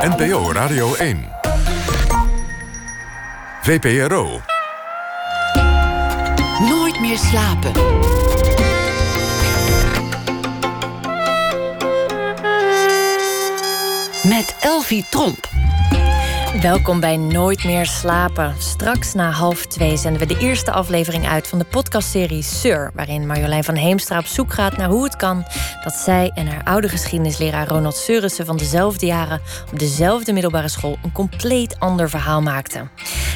NPO Radio 1. VPRO. Nooit meer slapen. Met Elvie Tromp. Welkom bij Nooit meer slapen. Straks na half twee zenden we de eerste aflevering uit van de podcastserie Sir, waarin Marjolein van Heemstra op zoek gaat naar hoe het kan dat zij en haar oude geschiedenisleraar Ronald Seurissen van dezelfde jaren op dezelfde middelbare school een compleet ander verhaal maakten.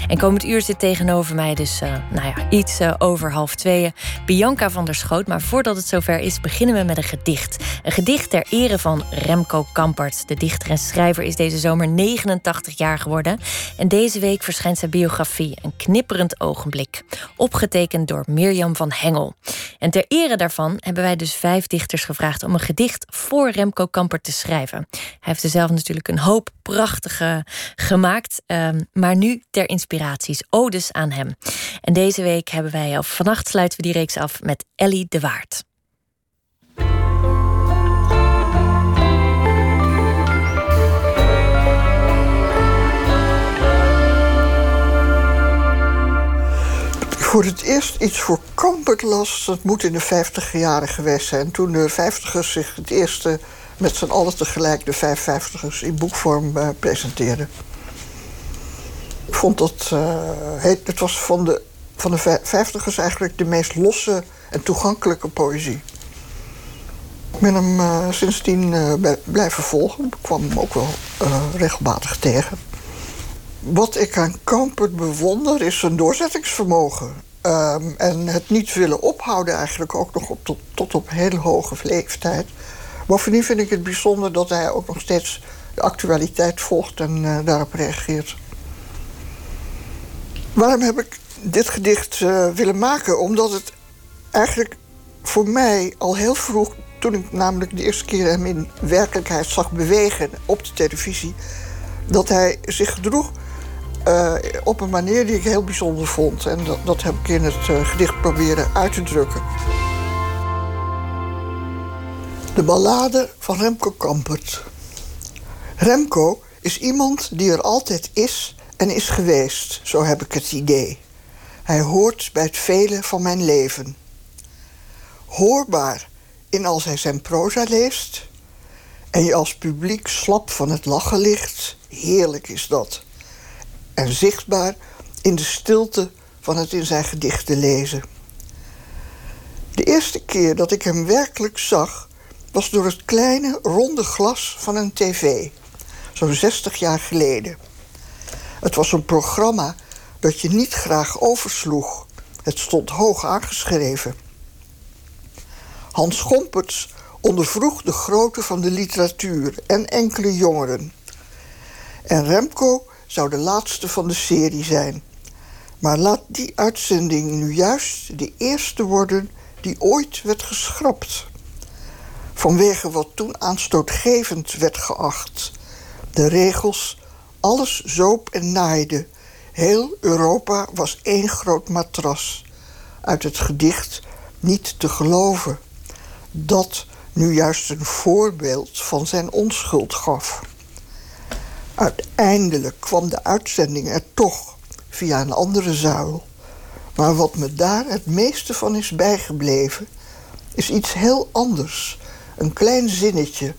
En komend uur zit tegenover mij dus, uh, nou ja, iets uh, over half tweeën, Bianca van der Schoot. Maar voordat het zover is, beginnen we met een gedicht. Een gedicht ter ere van Remco Kampert. De dichter en schrijver is deze zomer 89 jaar geworden. En deze week verschijnt zijn biografie, Een knipperend ogenblik. Opgetekend door Mirjam van Hengel. En ter ere daarvan hebben wij dus vijf dichters gevraagd om een gedicht voor Remco Kampert te schrijven. Hij heeft er zelf natuurlijk een hoop prachtige gemaakt. Um, maar nu ter inspiraties, odes aan hem. En deze week hebben wij, of vannacht sluiten we die reeks af met Ellie de Waard. voor het eerst iets voor Kampert las. Dat moet in de 50 jaren geweest zijn. Toen de 50ers zich het eerste met z'n allen tegelijk de 55ers in boekvorm uh, presenteerden. Ik vond dat. Uh, het was van de, van de 50ers eigenlijk de meest losse en toegankelijke poëzie. Ik ben hem uh, sindsdien blijven volgen. Ik kwam hem ook wel regelmatig tegen. Wat ik aan Kampert bewonder is zijn doorzettingsvermogen. Um, en het niet willen ophouden eigenlijk ook nog op tot, op heel hoge leeftijd. Bovendien vind ik het bijzonder dat hij ook nog steeds de actualiteit volgt en daarop reageert. Waarom heb ik dit gedicht uh, willen maken? Omdat het eigenlijk voor mij al heel vroeg, toen ik namelijk de eerste keer hem in werkelijkheid zag bewegen op de televisie, dat hij zich gedroeg uh, op een manier die ik heel bijzonder vond. En dat, dat heb ik in het uh, gedicht proberen uit te drukken. De ballade van Remco Kampert. Remco is iemand die er altijd is en is geweest, zo heb ik het idee. Hij hoort bij het vele van mijn leven. Hoorbaar in als hij zijn proza leest en je als publiek slap van het lachen ligt, heerlijk is dat en zichtbaar in de stilte van het in zijn gedichten lezen. De eerste keer dat ik hem werkelijk zag, was door het kleine ronde glas van een tv, zo'n 60 jaar geleden. Het was een programma dat je niet graag oversloeg. Het stond hoog aangeschreven. Hans Gomperts ondervroeg de grootte van de literatuur en enkele jongeren. En Remco zou de laatste van de serie zijn. Maar laat die uitzending nu juist de eerste worden die ooit werd geschrapt. Vanwege wat toen aanstootgevend werd geacht. De regels, alles zoop en naaide. Heel Europa was één groot matras. Uit het gedicht niet te geloven. Dat nu juist een voorbeeld van zijn onschuld gaf. Uiteindelijk kwam de uitzending er toch via een andere zuil. Maar wat me daar het meeste van is bijgebleven, is iets heel anders. Een klein zinnetje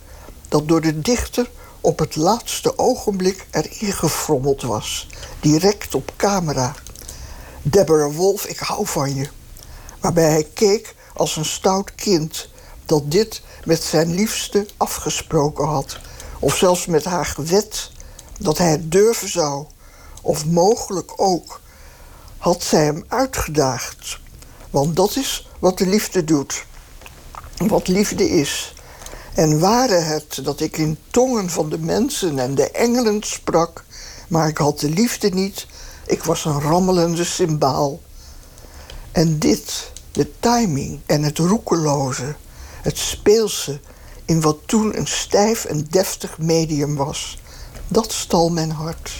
dat door de dichter op het laatste ogenblik erin gefrommeld was. Direct op camera. Deborah Wolf, ik hou van je. Waarbij hij keek als een stout kind dat dit met zijn liefste afgesproken had. Of zelfs met haar gewet dat hij het durven zou, of mogelijk ook, had zij hem uitgedaagd. Want dat is wat de liefde doet. Wat liefde is. En ware het dat ik in tongen van de mensen en de engelen sprak, maar ik had de liefde niet, ik was een rammelende symbaal. En dit, de timing en het roekeloze, het speelse, in wat toen een stijf en deftig medium was, dat stal mijn hart.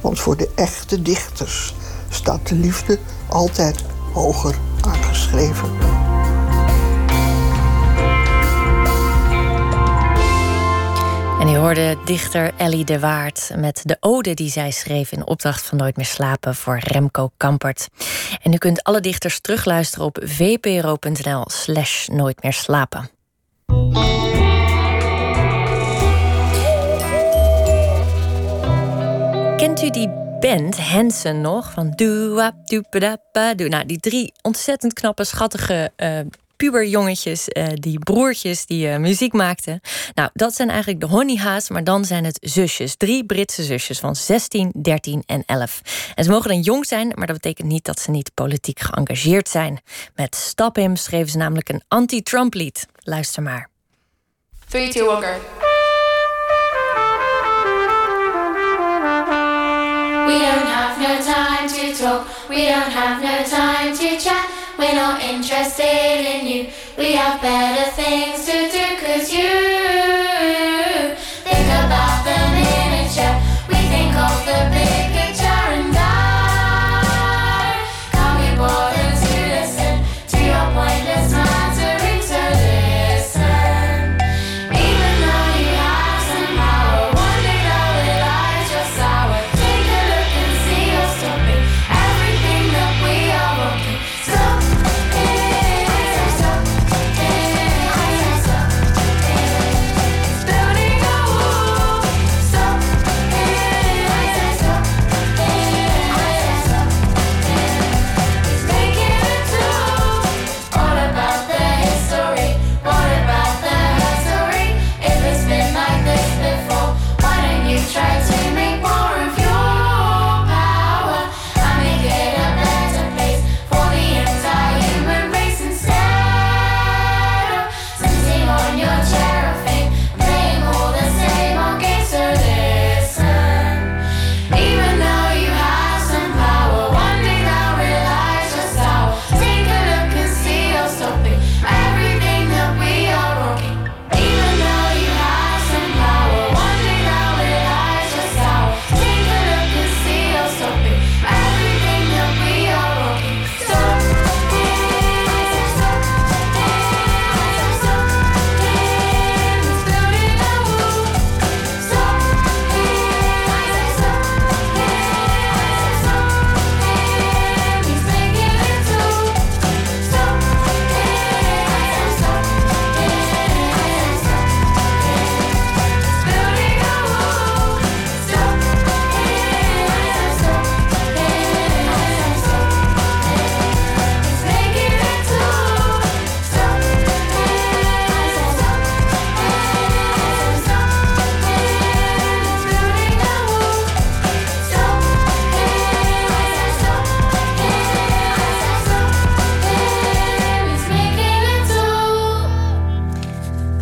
Want voor de echte dichters staat de liefde altijd hoger aangeschreven. En u hoorde dichter Ellie de Waard met de ode die zij schreef in opdracht van Nooit meer slapen voor Remco Kampert. En u kunt alle dichters terugluisteren op vpro.nl slash nooit meer slapen. Kent u die band Hansen nog? Van doe doe doe. Nou, die drie ontzettend knappe, schattige uh, puberjongetjes, uh, die broertjes die uh, muziek maakten. Nou, dat zijn eigenlijk de Honeyhaas, maar dan zijn het zusjes. Drie Britse zusjes van 16, 13 en 11. En ze mogen dan jong zijn, maar dat betekent niet dat ze niet politiek geëngageerd zijn. Met Stap Him schreven ze namelijk een anti-Trump lied. Luister maar. 3, 2, 1, go. We don't have no time to talk. We don't have no time to chat. We're not interested in you. We have better things to do. Cause you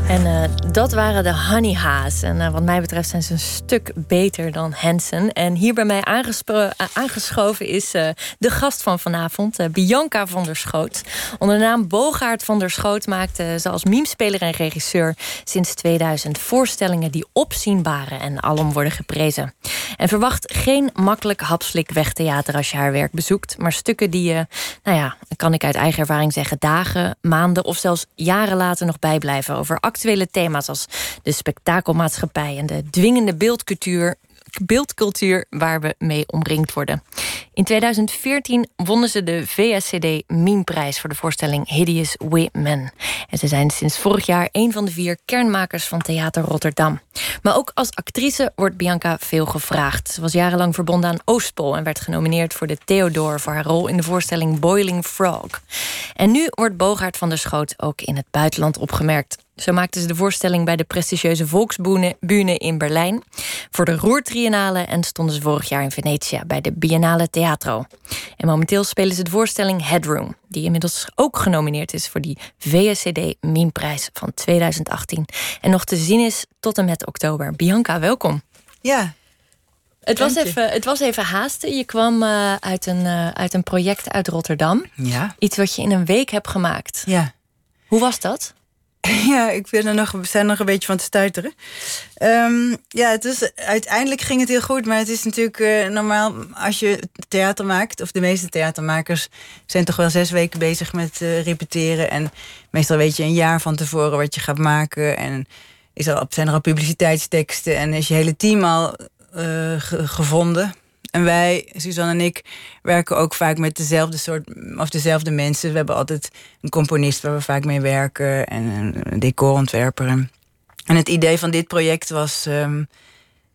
En eh, dat waren de Honeyhaas. En eh, wat mij betreft zijn ze een stuk beter dan Hansen. En hier bij mij aangeschoven is eh, de gast van vanavond, Bianca van der Schoot. Onder de naam Bogaert van der Schoot maakte ze als memespeler en regisseur sinds 2000 voorstellingen die opzien baren en alom worden geprezen. En verwacht geen makkelijk hapslik wegtheater als je haar werk bezoekt, maar stukken die je, nou ja, kan ik uit eigen ervaring zeggen, dagen, maanden of zelfs jaren later nog bijblijven over actuele thema's als de spektakelmaatschappij en de dwingende beeldcultuur beeldcultuur waar we mee omringd worden. In 2014 wonnen ze de VSCD Memeprijs voor de voorstelling Hideous Women. En ze zijn sinds vorig jaar een van de vier kernmakers van Theater Rotterdam. Maar ook als actrice wordt Bianca veel gevraagd. Ze was jarenlang verbonden aan Oostpol en werd genomineerd voor de Theodor voor haar rol in de voorstelling Boiling Frog. En nu wordt Bogaert van der Schoot ook in het buitenland opgemerkt. Zo maakten ze de voorstelling bij de prestigieuze Volksbühne in Berlijn. Voor de Roertriennale en stonden ze vorig jaar in Venetië bij de Biennale Teatro. En momenteel spelen ze de voorstelling Headroom, die inmiddels ook genomineerd is voor die VSCD Memeprijs van 2018. En nog te zien is tot en met oktober. Bianca, welkom. Ja, Het was, even, het was even haasten. Je kwam eh, uit, een, eh, uit een project uit Rotterdam. ja, Iets wat je in een week hebt gemaakt. ja. Hoe was dat? Ja, ik ben er nog, zijn nog een beetje van te stuiteren. Ehm, ja, het is, uiteindelijk ging het heel goed, maar het is natuurlijk eh, normaal als je theater maakt, of de meeste theatermakers zijn toch wel zes weken bezig met eh, repeteren. En meestal weet je een jaar van tevoren wat je gaat maken. En is er, zijn er al publiciteitsteksten en is je hele team al eh, ge- gevonden. En wij, Suzanne en ik, werken ook vaak met dezelfde soort of dezelfde mensen. We hebben altijd een componist waar we vaak mee werken en een, decorontwerper. En het idee van dit project was ehm,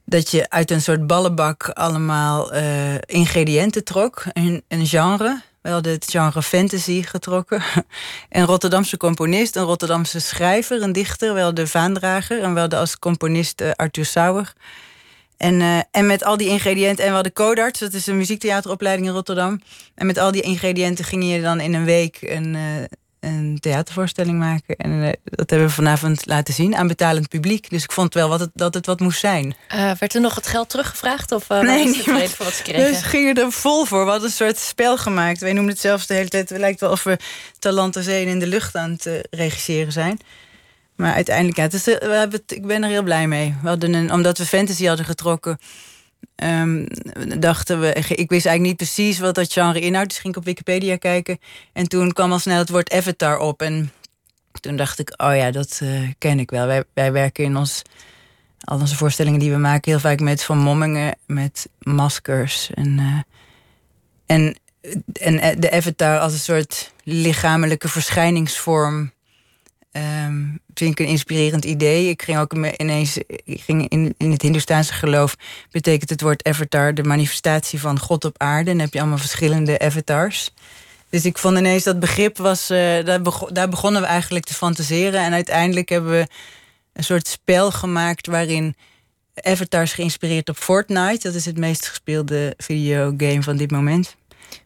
dat je uit een soort ballenbak allemaal eh, ingrediënten trok. Een, een genre. We hadden het genre fantasy getrokken. Een Rotterdamse componist, een Rotterdamse schrijver, een dichter. We hadden Vaandrager en we hadden als componist eh, Arthur Sauer. En, eh, en met al die ingrediënten, en we hadden Codarts, dat is een muziektheateropleiding in Rotterdam. En met al die ingrediënten ging je dan in een week een, eh, een theatervoorstelling maken. En eh, dat hebben we vanavond laten zien aan betalend publiek. Dus ik vond wel wat het, dat het wat moest zijn. Werd er nog het geld teruggevraagd? Of Nee, tevreden voor wat ze kregen? Dus gingen er vol voor. We hadden een soort spel gemaakt. Wij noemen het zelfs de hele tijd. Het lijkt wel of we Talent en in de lucht aan het regisseren zijn. Maar uiteindelijk, ja, eh, ik ben er heel blij mee. Omdat we fantasy hadden getrokken, ehm, dachten we. Ik wist eigenlijk niet precies wat dat genre inhoudt. Dus ging ik op Wikipedia kijken. En toen kwam al snel het woord avatar op. En toen dacht ik, oh ja, dat eh, ken ik wel. Wij, wij werken in ons al onze voorstellingen die we maken heel vaak met vermommingen, met maskers. En, eh, en, en de avatar als een soort lichamelijke verschijningsvorm. Ehm, vind ik een inspirerend idee. Ik ging ook ineens, ik ging in, in het Hindoestaanse geloof, betekent het woord avatar de manifestatie van God op aarde. En dan heb je allemaal verschillende avatars. Dus ik vond ineens dat begrip was, eh, daar, bego- daar begonnen we eigenlijk te fantaseren. En uiteindelijk hebben we een soort spel gemaakt waarin avatars geïnspireerd op Fortnite, dat is het meest gespeelde videogame van dit moment,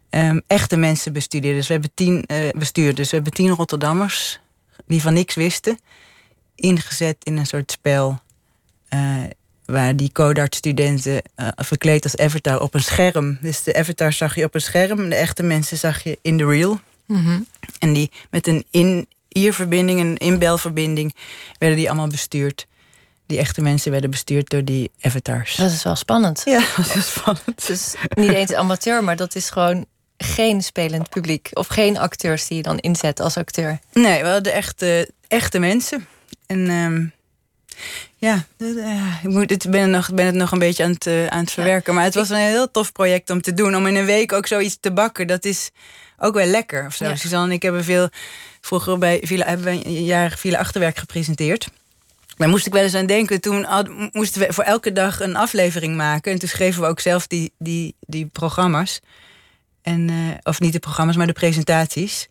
ehm, echte mensen bestudeerden. Dus we hebben tien eh bestuurders, we hebben tien Rotterdammers die van niks wisten, ingezet in een soort spel eh, waar die Codart-studenten eh, verkleed als avatar op een scherm. Dus de avatar zag je op een scherm, de echte mensen zag je in de real. Mhm. En die met een in-ierverbinding, een inbelverbinding, werden die allemaal bestuurd. Die echte mensen werden bestuurd door die avatars. Dat is wel spannend. Ja, dat is spannend. Dus niet eens amateur, maar dat is gewoon geen spelend publiek. Of geen acteurs die je dan inzet als acteur. Nee, we hadden echte, echte mensen. En ehm, ja, eh, ik moet, het, ben, nog, ben het nog een beetje aan het, eh, aan het verwerken. Maar het was een heel tof project om te doen. Om in een week ook zoiets te bakken. Dat is ook wel lekker. Of zo. Ja. Suzanne en ik hebben veel... Vroeger bij Villa, hebben we een jaar Villa Achterwerk gepresenteerd. Daar moest ik wel eens aan denken. Toen had- moesten we voor elke dag een aflevering maken. En toen schreven we ook zelf die, die, die programma's. En, eh, of niet de programma's, maar de presentaties.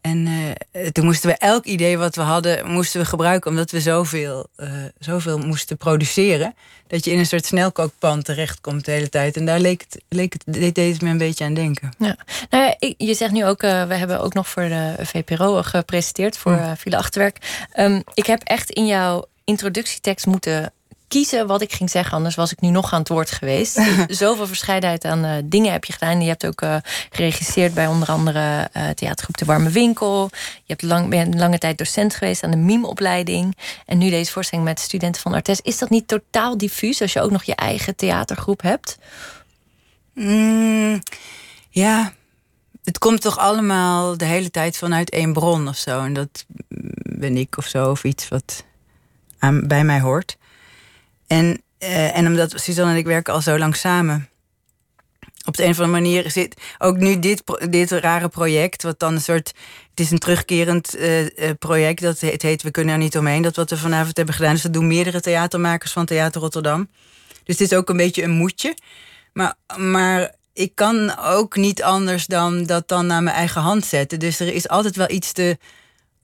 En eh, toen moesten we elk idee wat we hadden, moesten we gebruiken, omdat we zoveel, eh, zoveel moesten produceren. Dat je in een soort snelkookpan terechtkomt de hele tijd. En daar leek het, leek het, deed deed het me een beetje aan denken. Ja. Nou ja, ik- je zegt nu ook, we hebben ook nog voor de VPRO gepresenteerd, voor eh Villa Achterwerk. Ehm, ik heb echt in jouw introductietekst moeten kiezen wat ik ging zeggen, anders was ik nu nog aan het woord geweest. Zoveel verscheidenheid aan eh, dingen heb je gedaan. Je hebt ook eh, geregisseerd bij onder andere eh, theatergroep De Warme Winkel. Je hebt lang, bent lange tijd docent geweest aan de mimeopleiding. En nu deze voorstelling met studenten van Artes. Is dat niet totaal diffuus als je ook nog je eigen theatergroep hebt? Mm, ja, het komt toch allemaal de hele tijd vanuit één bron of zo. En dat ben ik of zo, of iets wat aan, bij mij hoort. En, eh, en omdat Suzanne en ik werken al zo lang samen. Op de een of andere manier zit ook nu dit, dit rare project, wat dan een soort. Het is een terugkerend eh, eh, project. Dat heet We kunnen er niet omheen. Dat wat we vanavond hebben gedaan. Dus dat doen meerdere theatermakers van Theater Rotterdam. Dus het is ook een beetje een moedje. Maar, maar ik kan ook niet anders dan dat dan naar mijn eigen hand zetten. Dus er is altijd wel iets te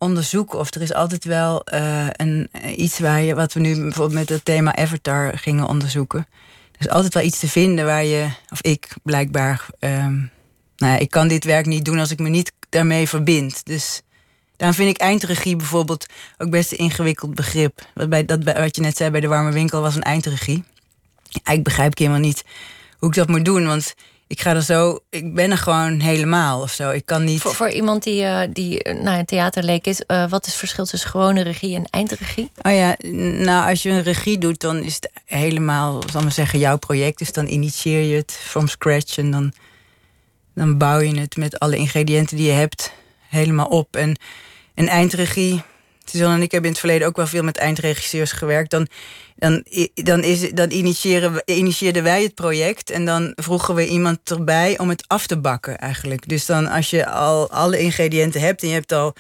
onderzoeken. Of er is altijd wel eh, een, eh, iets waar je, wat we nu bijvoorbeeld met het thema Avatar gingen onderzoeken. Er is altijd wel iets te vinden waar je, of ik blijkbaar, ehm, nou ja, ik kan dit werk niet doen als ik me niet daarmee verbind. Dus daarom vind ik eindregie bijvoorbeeld ook best een ingewikkeld begrip. Wat, bij, dat, wat je net zei bij de warme winkel was een eindregie. Eigenlijk begrijp ik helemaal niet hoe ik dat moet doen. Want ik ga er zo, ik ben er gewoon helemaal of zo. Ik kan niet. Voor, voor iemand die, eh, die eh, nou, een theaterleek is, eh, wat is het verschil tussen gewone regie en eindregie? Oh ja, nou als je een regie doet, dan is het helemaal, zal maar zeggen, jouw project. Dus dan initieer je het from scratch en dan, dan bouw je het met alle ingrediënten die je hebt helemaal op. En een eindregie, Suzanne en ik hebben in het verleden ook wel veel met eindregisseurs gewerkt. Dan, dan, dan, is, dan initiëren initieerden wij het project en dan vroegen we iemand erbij om het af te bakken eigenlijk. Dus dan als je al alle ingrediënten hebt en je hebt al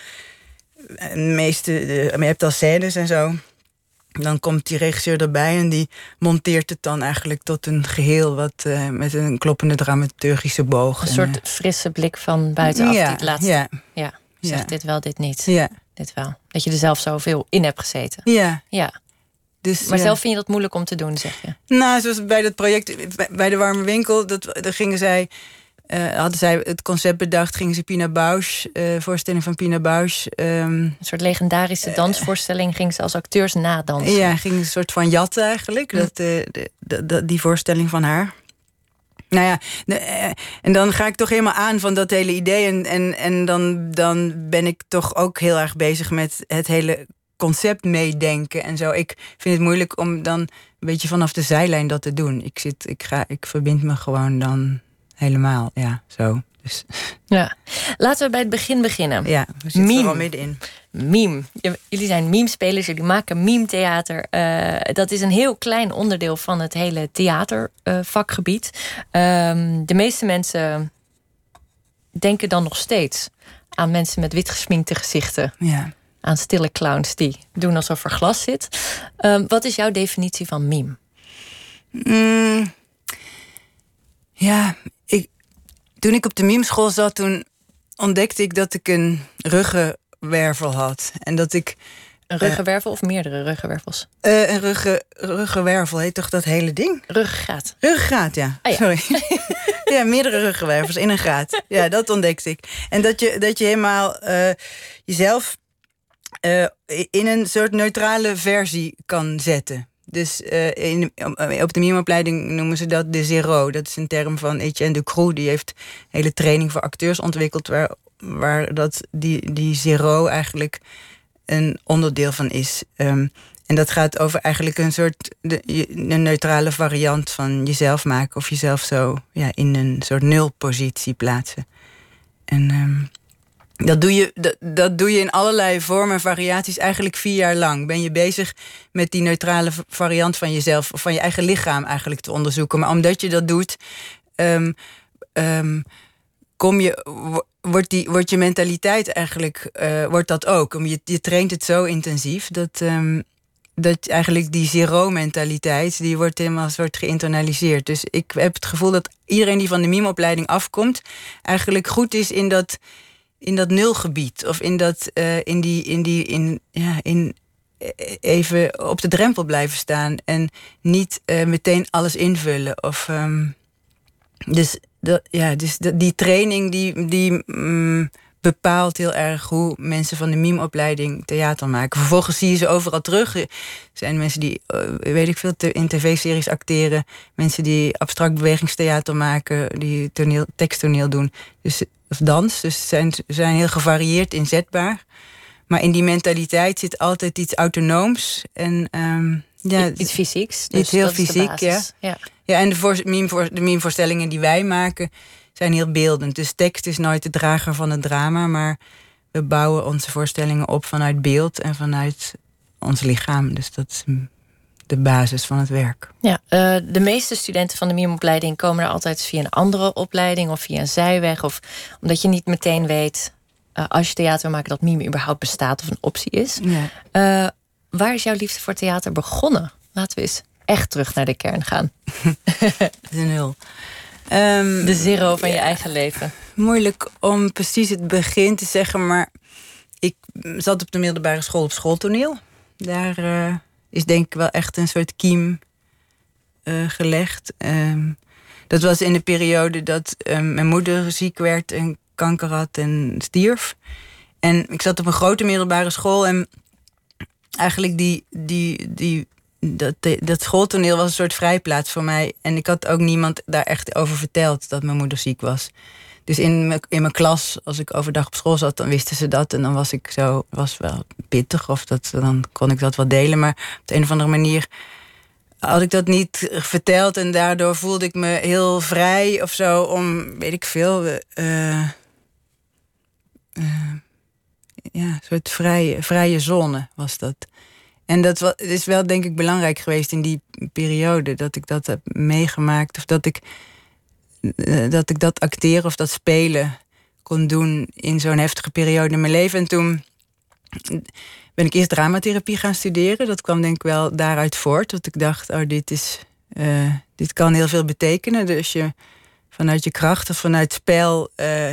de meeste, je hebt al scènes en zo. Dan komt die regisseur erbij en die monteert het dan eigenlijk tot een geheel wat eh, met een kloppende dramaturgische boog. Een En, soort frisse blik van buitenaf. ja, die het laatste. ja, Ja, zegt Ja. dit wel, dit niet. ja, Dit wel. Dat je er zelf zoveel in hebt gezeten. ja. Ja. Dus, Maar ja. zelf vind je dat moeilijk om te doen, zeg je. Nou, zoals bij dat project, bij- de Warme Winkel, dat, daar gingen zij, eh, hadden zij het concept bedacht, gingen ze Pina Bausch, eh, voorstelling van Pina Bausch, ehm, Een soort legendarische dansvoorstelling ging ze als acteurs nadansen. ja, ging een soort van jatten eigenlijk, dat, eh, de, de- de- die voorstelling van haar. Nou ja, eh, en dan ga ik toch helemaal aan van dat hele idee. En, en, en dan, dan ben ik toch ook heel erg bezig met het hele concept meedenken en zo. Ik vind het moeilijk om dan een beetje vanaf de zijlijn dat te doen. Ik, zit, ik, ga, ik verbind me gewoon dan helemaal, ja, zo. Dus Ja. Laten we bij het begin beginnen. ja, we zitten Meme. er al middenin. Meme. Jullie zijn meme-spelers, jullie maken meme-theater. Eh, dat is een heel klein onderdeel van het hele theatervakgebied. Ehm, de meeste mensen denken dan nog steeds aan mensen met wit gesminkte gezichten. Ja. Aan stille clowns die doen alsof er glas zit. Ehm, wat is jouw definitie van meme? Mm, ja, toen ik op de mimeschool zat, toen ontdekte ik dat ik een ruggenwervel had. En dat ik Een ruggenwervel of meerdere ruggenwervels? eh, een ruggen, ruggenwervel heet toch dat hele ding? Ruggengraat. Ruggengraat, ja. Ah, ja. Sorry. ja, meerdere ruggenwervels in een graat. Ja, dat ontdekte ik. En dat je, dat je helemaal eh, jezelf eh, in een soort neutrale versie kan zetten. Dus eh, in, op de mime-opleiding noemen ze dat de zero. Dat is een term van Etienne Ducroux. Die heeft hele training voor acteurs ontwikkeld... waar, waar dat, die, die zero eigenlijk een onderdeel van is. Ehm, en dat gaat over eigenlijk een soort de, een neutrale variant van jezelf maken. Of jezelf zo ja, in een soort nulpositie plaatsen. En ehm, dat, doe je, dat, doe je in allerlei vormen en variaties eigenlijk vier jaar lang. Ben je bezig met die neutrale variant van jezelf, of van je eigen lichaam eigenlijk te onderzoeken. Maar omdat je dat doet, ehm, ehm, kom je, wo- wordt, die, wordt je mentaliteit eigenlijk, eh, wordt dat ook. Je, je traint het zo intensief dat, ehm, dat eigenlijk die zero-mentaliteit, die wordt helemaal soort geïnternaliseerd. Dus ik heb het gevoel dat iedereen die van de mime-opleiding afkomt, eigenlijk goed is in dat, in dat nulgebied. Of in dat, eh, in die, in die, in, ja, in eh, even op de drempel blijven staan en niet eh, meteen alles invullen. Of, ehm, dus dat, ja, dus die training die, die mm, bepaalt heel erg hoe mensen van de mime-opleiding theater maken. Vervolgens zie je ze overal terug. Er zijn mensen die, weet ik veel, in tv-series acteren. Mensen die abstract bewegingstheater maken. Die toneel, teksttoneel doen. Dus, of dans. Dus ze zijn, zijn heel gevarieerd inzetbaar. Maar in die mentaliteit zit altijd iets autonooms. En ehm, ja, Iets fysieks. Dus Iets heel fysiek, basis. ja. ja, en de, voor, de meme-voorstellingen die wij maken zijn heel beeldend. Dus tekst is nooit de drager van het drama, maar we bouwen onze voorstellingen op vanuit beeld en vanuit ons lichaam. Dus dat is de basis van het werk. Ja, eh, de meeste studenten van de mime-opleiding komen er altijd via een andere opleiding of via een zijweg. Of omdat je niet meteen weet, eh, als je theater wil maken, dat mime überhaupt bestaat of een optie is. Ja. Eh, waar is jouw liefde voor theater begonnen? Laten we eens echt terug naar de kern gaan. De nul. Ehm, De zero van je eigen leven. moeilijk om precies het begin te zeggen, maar ik zat op de middelbare school op schooltoneel. Daar is denk ik wel echt een soort kiem eh, gelegd. Ehm, dat was in de periode dat ehm, mijn moeder ziek werd en kanker had en stierf. En ik zat op een grote middelbare school en eigenlijk die, die, die, dat, dat schooltoneel was een soort vrijplaats voor mij. En ik had ook niemand daar echt over verteld dat mijn moeder ziek was. Dus in mijn, in mijn klas, als ik overdag op school zat, dan wisten ze dat. En dan was ik zo, was wel pittig. Of dat, dan kon ik dat wel delen. Maar op de een of andere manier had ik dat niet verteld. En daardoor voelde ik me heel vrij of zo om, weet ik veel. eh, eh, ja, een soort vrije, vrije zone was dat. En dat is wel denk ik belangrijk geweest in die periode dat ik dat heb meegemaakt. Of dat ik, dat ik dat acteren of dat spelen kon doen in zo'n heftige periode in mijn leven. En toen ben ik eerst dramatherapie gaan studeren. Dat kwam denk ik wel daaruit voort. Dat ik dacht, oh, dit, is, eh, dit kan heel veel betekenen. Dus je vanuit je kracht of vanuit spel eh,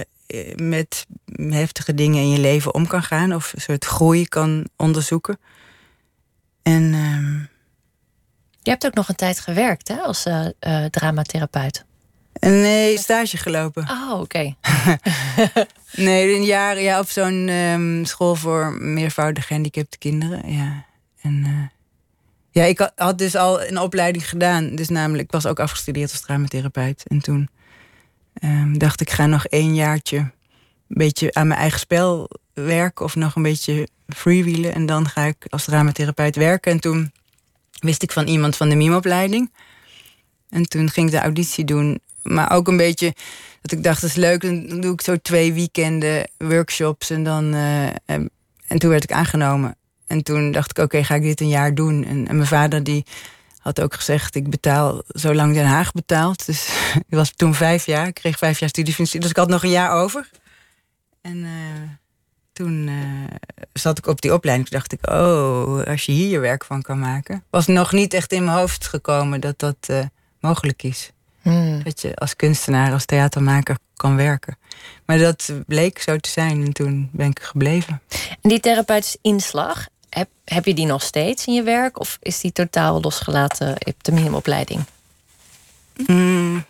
met heftige dingen in je leven om kan gaan. Of een soort groei kan onderzoeken. En ehm, Je hebt ook nog een tijd gewerkt hè, als eh, eh, dramatherapeut. Nee, stage gelopen. Oh, oké. Nee, een jaar ja, op zo'n ehm, school voor meervoudig gehandicapte kinderen. Ja. En eh, ja, ik had, had dus al een opleiding gedaan. Dus namelijk, ik was ook afgestudeerd als dramatherapeut. En toen ehm, dacht ik, ga nog één jaartje een beetje aan mijn eigen spel werken. Of nog een beetje freewheelen. En dan ga ik als dramatherapeut werken. En toen wist ik van iemand van de mime-opleiding. En toen ging ik de auditie doen. Maar ook een beetje dat ik dacht, dat is leuk. Dan doe ik zo twee weekenden workshops. En, dan, eh, en, en toen werd ik aangenomen. En toen dacht ik, oké, ga ik dit een jaar doen. En, en mijn vader die had ook gezegd, ik betaal zolang Den Haag betaalt. Dus ik was toen vijf jaar. Ik kreeg vijf jaar studiefinanciering. Dus ik had nog een jaar over. En eh, toen eh, zat ik op die opleiding. Dacht ik, oh, als je hier je werk van kan maken. Was nog niet echt in mijn hoofd gekomen dat dat mogelijk is. Hmm. Dat je als kunstenaar, als theatermaker kan werken. Maar dat bleek zo te zijn en toen ben ik gebleven. En die therapeutische inslag, heb, heb je die nog steeds in je werk? Of is die totaal losgelaten op de minimumopleiding? Mm.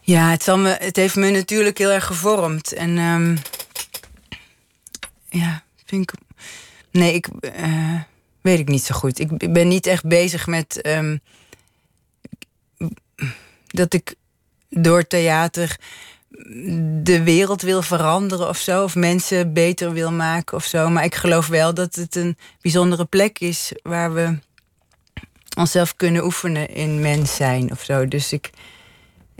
Ja, het, zal me, het heeft me natuurlijk heel erg gevormd. En ehm, ja, vind ik. Nee, ik eh, weet ik niet zo goed. Ik ben niet echt bezig met ehm, dat ik door theater de wereld wil veranderen of zo, of mensen beter wil maken of zo. Maar ik geloof wel dat het een bijzondere plek is waar we onszelf kunnen oefenen in mens zijn of zo. Dus ik,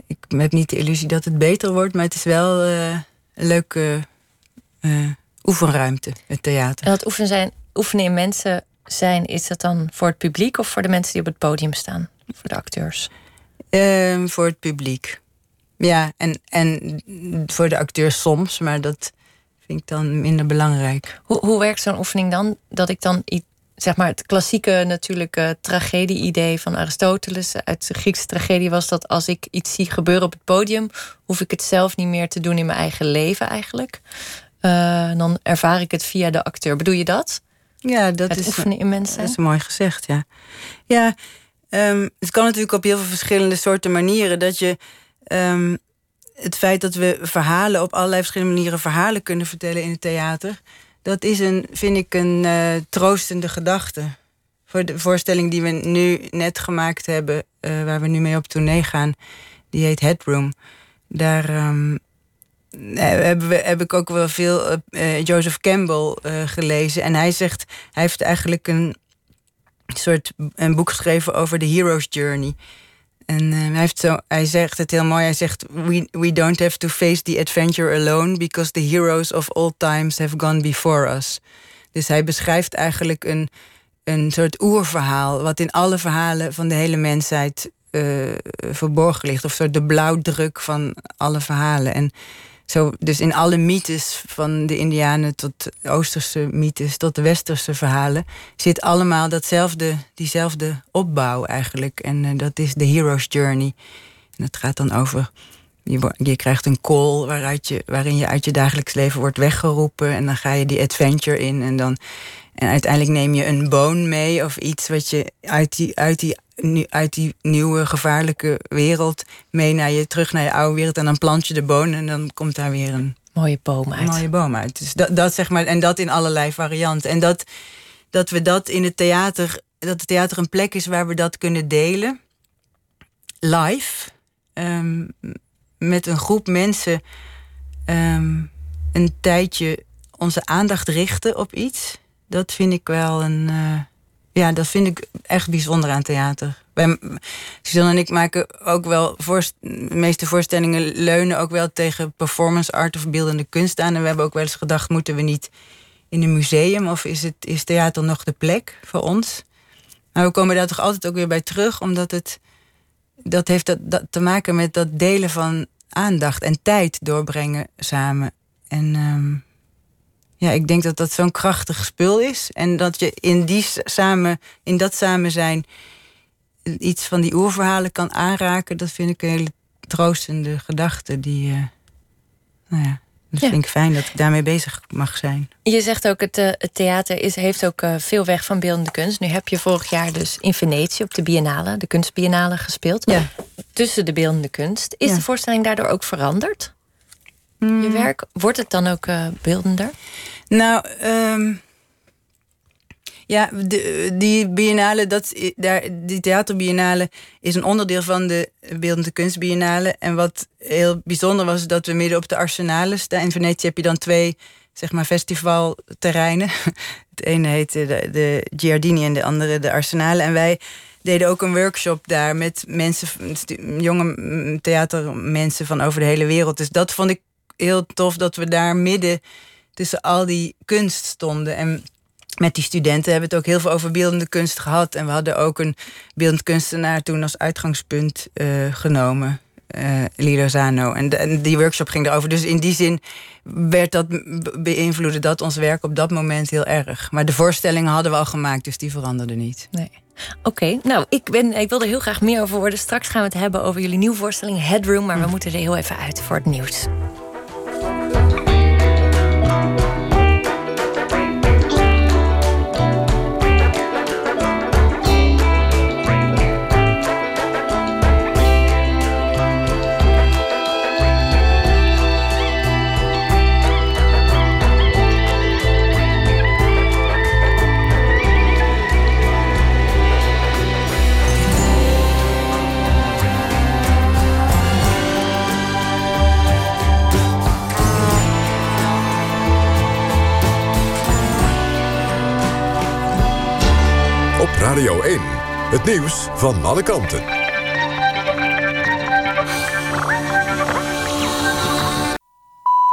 ik heb niet de illusie dat het beter wordt, maar het is wel eh, een leuke eh, oefenruimte, het theater. En dat zijn, oefenen in mensen zijn, is dat dan voor het publiek of voor de mensen die op het podium staan? Voor de acteurs? Ehm, voor het publiek. Ja, en, en voor de acteurs soms, maar dat vind ik dan minder belangrijk. Hoe, hoe werkt zo'n oefening dan? Dat ik dan zeg maar het klassieke natuurlijke tragedie-idee van Aristoteles uit de Griekse tragedie was dat als ik iets zie gebeuren op het podium, hoef ik het zelf niet meer te doen in mijn eigen leven eigenlijk. Eh, dan ervaar ik het via de acteur. Bedoel je dat? Ja, dat het is, oefenen in mensen. dat is mooi gezegd, ja. Ja, ehm, het kan natuurlijk op heel veel verschillende soorten manieren. Dat je ehm, het feit dat we verhalen op allerlei verschillende manieren verhalen kunnen vertellen in het theater, dat is een, vind ik, een eh, troostende gedachte. Voor de voorstelling die we nu net gemaakt hebben, eh, waar we nu mee op tournee gaan, die heet Headroom. Daar ehm, eh, hebben we, heb ik ook wel veel Joseph Campbell gelezen. En hij zegt, hij heeft eigenlijk een soort een boek geschreven over de hero's journey. En eh, hij, heeft zo, hij zegt het heel mooi. Hij zegt: we, we don't have to face the adventure alone because the heroes of all times have gone before us. Dus hij beschrijft eigenlijk een, een soort oerverhaal, wat in alle verhalen van de hele mensheid eh, verborgen ligt. Of soort de blauwdruk van alle verhalen. En zo, dus in alle mythes, van de Indianen tot Oosterse mythes, tot de Westerse verhalen, zit allemaal datzelfde, diezelfde opbouw eigenlijk. En eh, dat is de hero's journey. En het gaat dan over. Je, je krijgt een call waaruit je, waarin je uit je dagelijks leven wordt weggeroepen. En dan ga je die adventure in. En, dan, en uiteindelijk neem je een boon mee of iets wat je uit die, uit die, uit die nieuwe gevaarlijke wereld mee naar je, terug naar je oude wereld. En dan plant je de boon en dan komt daar weer een Mooie boom uit. mooie boom uit. Dus dat, dat zeg maar, en dat in allerlei varianten. En dat, dat we dat in het theater, dat het theater een plek is waar we dat kunnen delen. Live. ehm, met een groep mensen ehm, een tijdje onze aandacht richten op iets. Dat vind ik wel een, eh, ja, dat vind ik echt bijzonder aan theater. Suzanne en ik maken ook wel... De meeste voorstellingen leunen ook wel tegen performance art of beeldende kunst aan. En we hebben ook wel eens gedacht, moeten we niet in een museum... of is, het, is theater nog de plek voor ons? Maar we komen daar toch altijd ook weer bij terug... omdat het dat heeft dat te maken met dat delen van aandacht en tijd doorbrengen samen. En ehm, ja, ik denk dat dat zo'n krachtig spul is. En dat je in, die samen, in dat samen zijn iets van die oerverhalen kan aanraken, dat vind ik een hele troostende gedachte. Die, eh, nou ja, dat Ja. vind ik fijn dat ik daarmee bezig mag zijn. Je zegt ook, het, eh, het theater is, heeft ook eh, veel weg van beeldende kunst. Nu heb je vorig jaar dus in Venetië op de Biennale, de kunstbiennale, gespeeld. Ja. Tussen de beeldende kunst. Is Ja. de voorstelling daardoor ook veranderd? Je werk, wordt het dan ook eh, beeldender? Nou, ehm, ja, de, die biennale, dat, daar, die theaterbiennale is een onderdeel van de Beeldende Kunstbiennale. En wat heel bijzonder was, dat we midden op de arsenalen staan. In Venetië heb je dan twee, zeg maar, festivalterreinen. Het ene heet de, de Giardini en de andere de arsenalen. En wij deden ook een workshop daar met mensen, jonge mm, theatermensen van over de hele wereld. Dus dat vond ik heel tof dat we daar midden tussen al die kunst stonden. En met die studenten hebben we het ook heel veel over beeldende kunst gehad. En we hadden ook een beeldend kunstenaar toen als uitgangspunt eh, genomen. Lilo Zano. En, die workshop ging erover. Dus in die zin werd dat, be- beïnvloedde dat ons werk op dat moment heel erg. Maar de voorstellingen hadden we al gemaakt, dus die veranderden niet. Nee. Oké, nou, ik, ben, ik wil er heel graag meer over horen. Straks gaan we het hebben over jullie nieuwe voorstelling Headroom. Maar we moeten er heel even uit voor het nieuws. Radio 1. Het nieuws van alle kanten.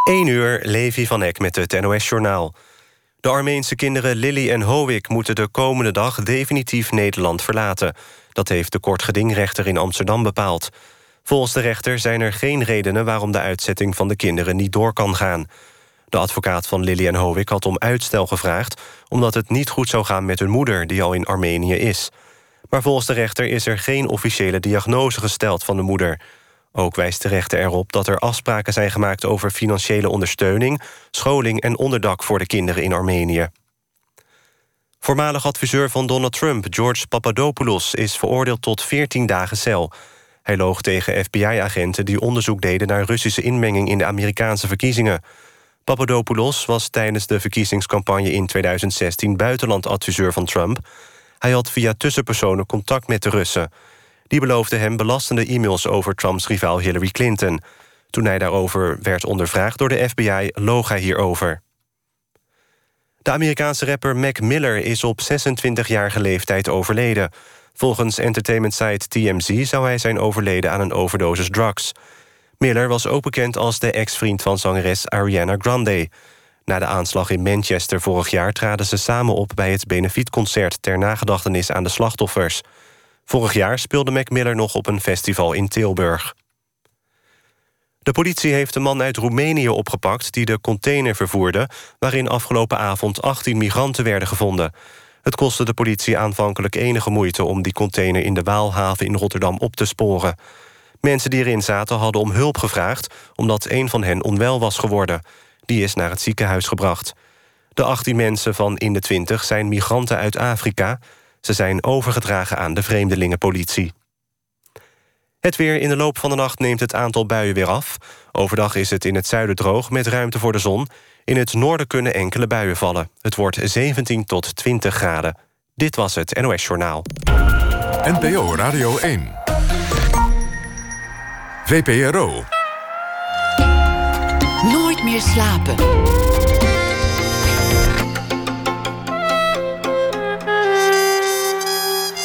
Eén uur, Levi van Eck met het NOS-journaal. De Armeense kinderen Lily en Howick moeten de komende dag definitief Nederland verlaten. Dat heeft de kortgedingrechter in Amsterdam bepaald. Volgens de rechter zijn er geen redenen waarom de uitzetting van de kinderen niet door kan gaan. De advocaat van Lily en Howick had om uitstel gevraagd... omdat het niet goed zou gaan met hun moeder, die al in Armenië is. Maar volgens de rechter is er geen officiële diagnose gesteld van de moeder. Ook wijst de rechter erop dat er afspraken zijn gemaakt... over financiële ondersteuning, scholing en onderdak voor de kinderen in Armenië. Voormalig adviseur van Donald Trump, George Papadopoulos... is veroordeeld tot 14 dagen cel. Hij loog tegen FBI-agenten die onderzoek deden... naar Russische inmenging in de Amerikaanse verkiezingen. Papadopoulos was tijdens de verkiezingscampagne in 2016... buitenlandadviseur van Trump. Hij had via tussenpersonen contact met de Russen. Die beloofden hem belastende e-mails over Trumps rivaal Hillary Clinton. Toen hij daarover werd ondervraagd door de FBI, loog hij hierover. De Amerikaanse rapper Mac Miller is op 26-jarige leeftijd overleden. Volgens entertainment-site TMZ zou hij zijn overleden aan een overdosis drugs. Miller was ook bekend als de ex-vriend van zangeres Ariana Grande. Na de aanslag in Manchester vorig jaar traden ze samen op... bij het benefietconcert ter nagedachtenis aan de slachtoffers. Vorig jaar speelde Mac Miller nog op een festival in Tilburg. De politie heeft een man uit Roemenië opgepakt... die de container vervoerde... waarin afgelopen avond 18 migranten werden gevonden. Het kostte de politie aanvankelijk enige moeite... om die container in de Waalhaven in Rotterdam op te sporen. Mensen die erin zaten hadden om hulp gevraagd... omdat een van hen onwel was geworden. Die is naar het ziekenhuis gebracht. De 18 mensen van in de 20 zijn migranten uit Afrika. Ze zijn overgedragen aan de vreemdelingenpolitie. Het weer in de loop van de nacht neemt het aantal buien weer af. Overdag is het in het zuiden droog met ruimte voor de zon. In het noorden kunnen enkele buien vallen. Het wordt 17 tot 20 graden. Dit was het NOS Journaal. NPO Radio 1. VPRO. Nooit meer slapen.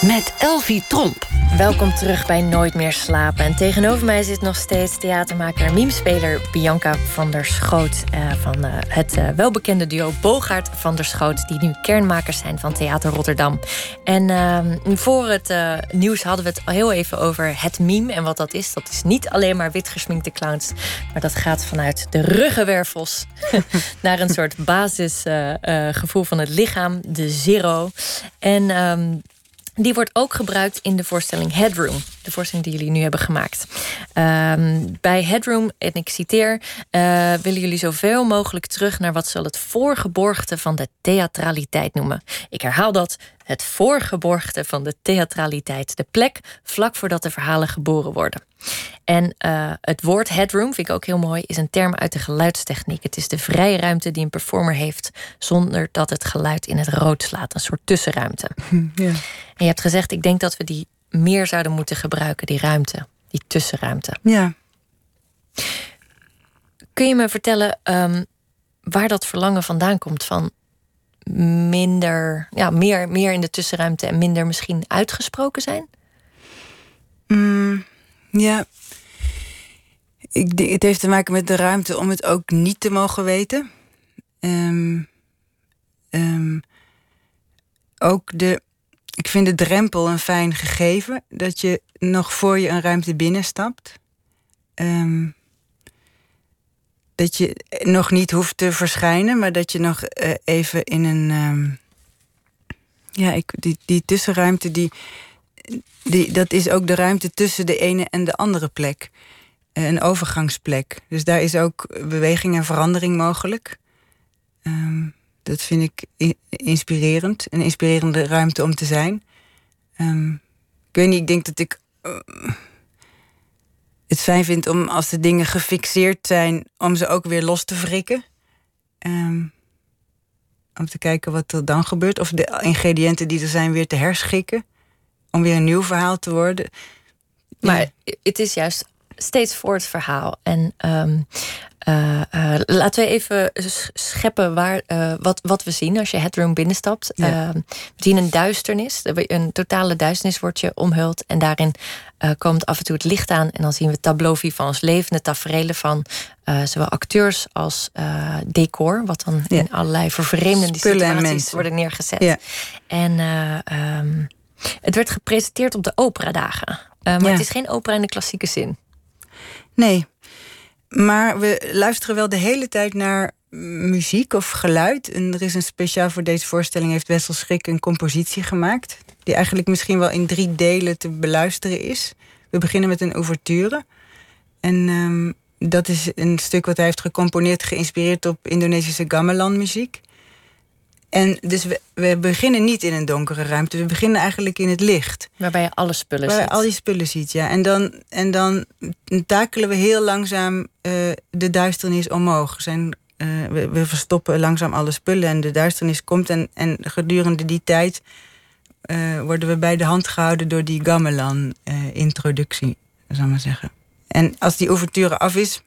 Met Elvie Tromp. Welkom terug bij Nooit meer slapen. En tegenover mij zit nog steeds theatermaker en memespeler Bianca van der Schoot. eh, van eh, het eh, welbekende duo Bogaert van der Schoot. Die nu kernmakers zijn van Theater Rotterdam. En ehm, voor het nieuws hadden we het al heel even over het meme en wat dat is. Dat is niet alleen maar wit gesminkte clowns. Maar dat gaat vanuit de ruggenwervels naar een soort basisgevoel van het lichaam, de zero. En ehm, die wordt ook gebruikt in de voorstelling Headroom. De voorstelling die jullie nu hebben gemaakt. Ehm, bij Headroom, en ik citeer... eh, willen jullie zoveel mogelijk terug naar wat ze al het voorgeborgte van de theatraliteit noemen. Ik herhaal dat. Het voorgeborgte van de theatraliteit. De plek vlak voordat de verhalen geboren worden. En eh, het woord headroom, vind ik ook heel mooi, is een term uit de geluidstechniek. Het is de vrije ruimte die een performer heeft zonder dat het geluid in het rood slaat. Een soort tussenruimte. Ja. En je hebt gezegd, ik denk dat we die meer zouden moeten gebruiken, die ruimte, die tussenruimte. ja. Kun je me vertellen ehm, waar dat verlangen vandaan komt van minder, ja, meer, meer in de tussenruimte en minder misschien uitgesproken zijn? Mm, ja. Ik, het heeft te maken met de ruimte om het ook niet te mogen weten. Ehm, ehm, ook de. Ik vind de drempel een fijn gegeven. Dat je nog voor je een ruimte binnenstapt. ehm, dat je nog niet hoeft te verschijnen, maar dat je nog eh, even in een. ehm, ja, ik, die, die tussenruimte, die, die, dat is ook de ruimte tussen de ene en de andere plek. Eh, Een overgangsplek. Dus daar is ook beweging en verandering mogelijk. Ehm, dat vind ik inspirerend. Een inspirerende ruimte om te zijn. Ehm, ik weet niet, ik denk dat ik eh, het fijn vind om als de dingen gefixeerd zijn, om ze ook weer los te wrikken. Ehm, om te kijken wat er dan gebeurt. Of de ingrediënten die er zijn weer te herschikken. Om weer een nieuw verhaal te worden. Maar het is juist steeds voor het verhaal. En eh, eh, laten we even sch- scheppen waar, eh, wat, wat we zien als je Headroom binnenstapt. Ja. Ehm, we zien een duisternis. Een totale duisternis wordt je omhuld. En daarin komt af en toe het licht aan. En dan zien we tableau vivants, levende tafereelen van zowel acteurs als decor. Wat dan Ja. in allerlei vervreemdende situaties worden neergezet. Ja. En eh, ehm, het werd gepresenteerd op de operadagen. Maar het is geen opera in de klassieke zin. Nee. Maar we luisteren wel de hele tijd naar muziek of geluid. En er is een speciaal voor deze voorstelling... heeft Wessel Schrik een compositie gemaakt... die eigenlijk misschien wel in drie delen te beluisteren is. We beginnen met een ouverture. En ehm, dat is een stuk wat hij heeft gecomponeerd... geïnspireerd op Indonesische gamelan-muziek. En dus we, we beginnen niet in een donkere ruimte. We beginnen eigenlijk in het licht. Waarbij je alle spullen Waar je ziet. al die spullen ziet, ja. En dan, en dan takelen we heel langzaam eh, de duisternis omhoog. Zijn, eh, we, we verstoppen langzaam alle spullen en de duisternis komt. En, en gedurende die tijd eh, worden we bij de hand gehouden door die gamelan-introductie, zou ik maar zeggen. En als die ouverture af is,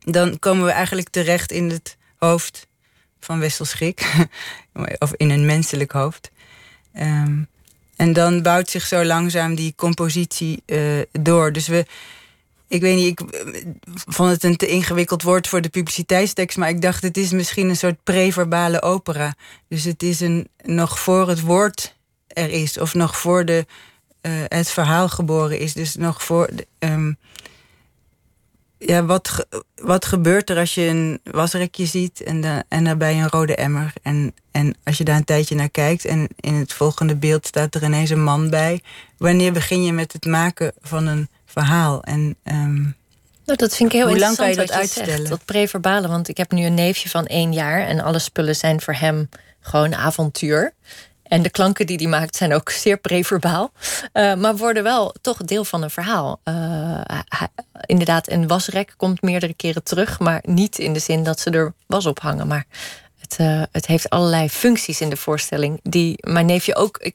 dan komen we eigenlijk terecht in het hoofd van Wessel Schrik. of in een menselijk hoofd. Ehm, en dan bouwt zich zo langzaam die compositie eh, door. Dus we, ik weet niet, ik eh, vond het een te ingewikkeld woord voor de publiciteitstekst, maar ik dacht het is misschien een soort preverbale opera. Dus het is een nog voor het woord er is, of nog voor de, eh, het verhaal geboren is. Dus nog voor. ehm, ja, wat, wat gebeurt er als je een wasrekje ziet en, da- en daarbij een rode emmer? En, en als je daar een tijdje naar kijkt en in het volgende beeld staat er ineens een man bij. Wanneer begin je met het maken van een verhaal? En ehm, Nou, dat vind ik heel Hoe lang kan interessant je dat uitstellen? Zegt, dat preverbale, want ik heb nu een neefje van één jaar... en alle spullen zijn voor hem gewoon avontuur. En de klanken die hij maakt zijn ook zeer preverbaal. Eh, maar worden wel toch deel van een verhaal. Eh, inderdaad, een wasrek komt meerdere keren terug... maar niet in de zin dat ze er was op hangen. Maar het, eh, het heeft allerlei functies in de voorstelling... die mijn neefje ook ik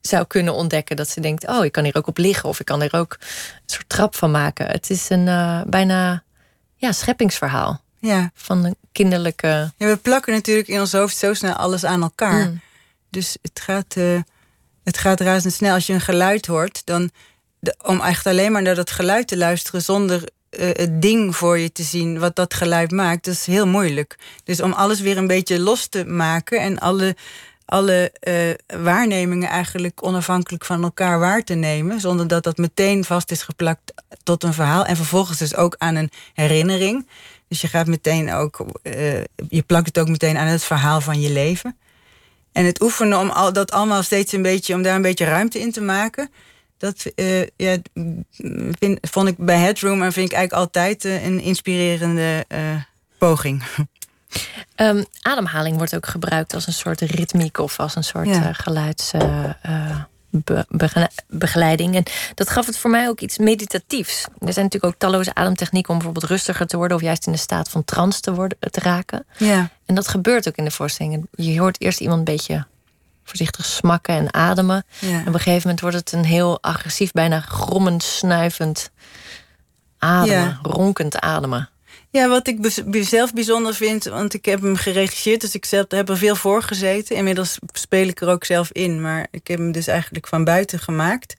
zou kunnen ontdekken. Dat ze denkt, oh, ik kan hier ook op liggen... of ik kan er ook een soort trap van maken. Het is een bijna ja, scheppingsverhaal ja. van een kinderlijke... ja, we plakken natuurlijk in ons hoofd zo snel alles aan elkaar. Mm. Dus het gaat. eh, het gaat razendsnel. Als je een geluid hoort, dan om echt alleen maar naar dat geluid te luisteren zonder eh, het ding voor je te zien wat dat geluid maakt, dat is heel moeilijk. Dus om alles weer een beetje los te maken en alle, alle eh, waarnemingen eigenlijk onafhankelijk van elkaar waar te nemen, zonder dat dat meteen vast is geplakt tot een verhaal en vervolgens dus ook aan een herinnering. Dus je gaat meteen ook, je plakt het ook meteen aan het verhaal van je leven. En het oefenen om al, dat allemaal steeds een beetje, om daar een beetje ruimte in te maken. Dat eh, ja, vind, vond ik bij Headroom en vind ik eigenlijk altijd eh, een inspirerende eh, poging. Ehm, ademhaling wordt ook gebruikt als een soort ritmiek of als een soort Ja. Geluidsbegeleiding. en dat gaf het voor mij ook iets meditatiefs. Er zijn natuurlijk ook talloze ademtechnieken om bijvoorbeeld rustiger te worden of juist in een staat van trance te, worden, te raken. Ja, En dat gebeurt ook in de voorstellingen. Je hoort eerst iemand een beetje voorzichtig smakken en ademen. ja. En op een gegeven moment wordt het een heel agressief, bijna grommend, snuivend ademen, Ja. ronkend ademen. Ja, wat ik zelf bijzonder vind, want ik heb hem geregisseerd, dus ik heb er veel voor gezeten. Inmiddels speel ik er ook zelf in, maar ik heb hem dus eigenlijk van buiten gemaakt.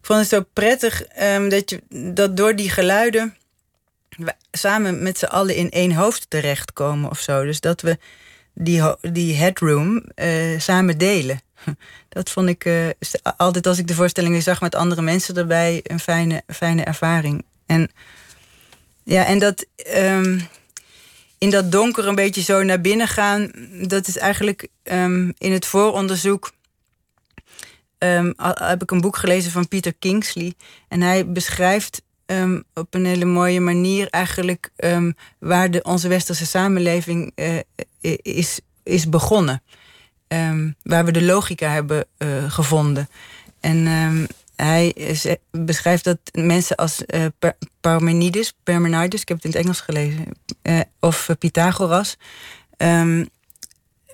Ik vond het zo prettig ehm, dat, je, dat door die geluiden samen met z'n allen in één hoofd terechtkomen of zo. Dus dat we die, die headroom eh, samen delen. Dat vond ik eh, altijd als ik de voorstellingen zag met andere mensen erbij een fijne, fijne ervaring. En ja, en dat ehm, in dat donker een beetje zo naar binnen gaan, dat is eigenlijk ehm, in het vooronderzoek. ehm, heb ik een boek gelezen van Peter Kingsley. En hij beschrijft op een hele mooie manier eigenlijk waar de, onze westerse samenleving eh, is, is begonnen. Waar we de logica hebben eh, gevonden. En hij ze- beschrijft dat mensen als eh, Parmenides, Parmenides, ik heb het in het Engels gelezen, eh, of eh, Pythagoras, ehm,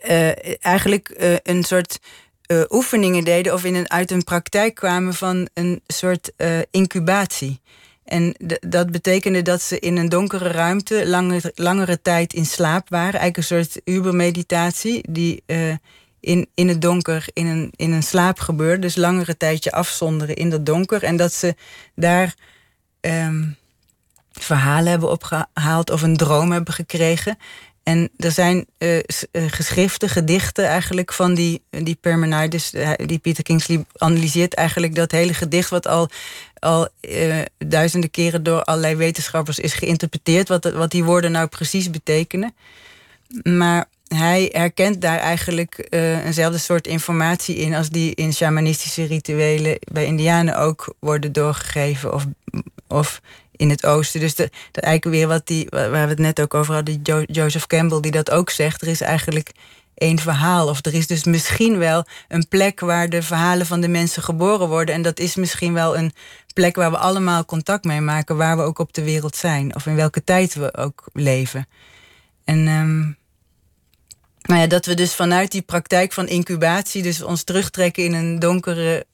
eh, eigenlijk eh, een soort eh, oefeningen deden of in een, uit een praktijk kwamen van een soort eh, incubatie. En dat betekende dat ze in een donkere ruimte langere, langere tijd in slaap waren. Eigenlijk een soort ubermeditatie die eh, in, in het donker in een, in een slaap gebeurde. Dus langere tijdje afzonderen in dat donker. En dat ze daar ehm, verhalen hebben opgehaald of een droom hebben gekregen. En er zijn eh, geschriften, gedichten eigenlijk van die, die eh, Die Peter Kingsley analyseert eigenlijk dat hele gedicht... wat al, al duizenden keren door allerlei wetenschappers is geïnterpreteerd... Wat, wat die woorden nou precies betekenen. Maar hij herkent daar eigenlijk eh, eenzelfde soort informatie in... als die in shamanistische rituelen bij indianen ook worden doorgegeven... of, of in het oosten. Dus dat eigenlijk weer wat die, waar we het net ook over hadden... Jo- Joseph Campbell die dat ook zegt. Er is eigenlijk één verhaal. Of er is dus misschien wel een plek waar de verhalen van de mensen geboren worden. En dat is misschien wel een plek waar we allemaal contact mee maken... waar we ook op de wereld zijn. Of in welke tijd we ook leven. En ehm, nou ja, dat we dus vanuit die praktijk van incubatie... dus ons terugtrekken in een donkere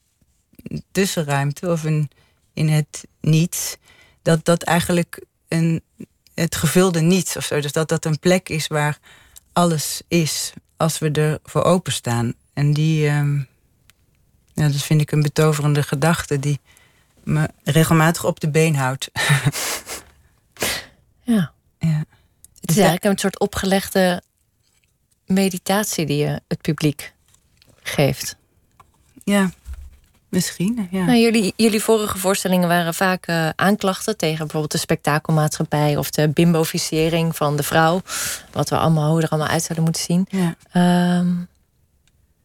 tussenruimte... of een, in het niets... dat dat eigenlijk een, het gevulde niets of zo... dus dat dat een plek is waar alles is... als we er voor openstaan. En die... ehm, ja, dat vind ik een betoverende gedachte... die me regelmatig op de been houdt. Ja. ja. Het is eigenlijk een soort opgelegde meditatie die je het publiek geeft. ja, misschien. Ja. Nou, jullie, jullie vorige voorstellingen waren vaak eh, aanklachten tegen bijvoorbeeld de spektakelmaatschappij of de bimboficering van de vrouw. Wat we allemaal, hoe er allemaal uit zouden moeten zien. Ja. Ehm,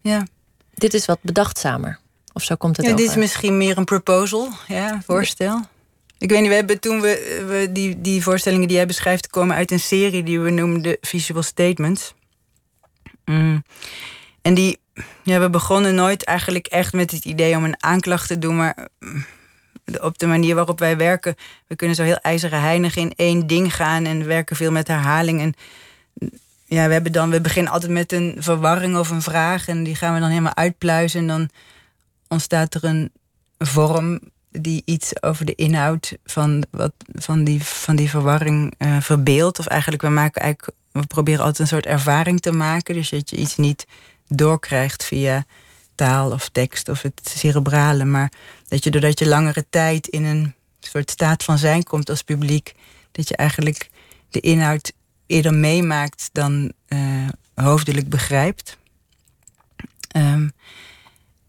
Ja. dit is wat bedachtzamer. Of zo komt het ja, over. dit is misschien meer een proposal, ja, voorstel. Ik weet niet, we hebben toen we, we die, die voorstellingen die jij beschrijft komen uit een serie die we noemden Visual Statements. Mm. En die, ja, we begonnen nooit eigenlijk echt met het idee om een aanklacht te doen, maar mm, op de manier waarop wij werken, we kunnen zo heel ijzeren heinig in één ding gaan en werken veel met herhaling. En ja, we hebben dan, we beginnen altijd met een verwarring of een vraag en die gaan we dan helemaal uitpluizen en dan ontstaat er een vorm die iets over de inhoud van, wat, van, die, van die verwarring eh verbeeldt. Of eigenlijk, we, maken eigenlijk, we proberen altijd een soort ervaring te maken. Dus dat je iets niet doorkrijgt via taal of tekst of het cerebrale. Maar dat je doordat je langere tijd in een soort staat van zijn komt als publiek, dat je eigenlijk de inhoud eerder meemaakt dan eh, hoofdelijk begrijpt. Ehm,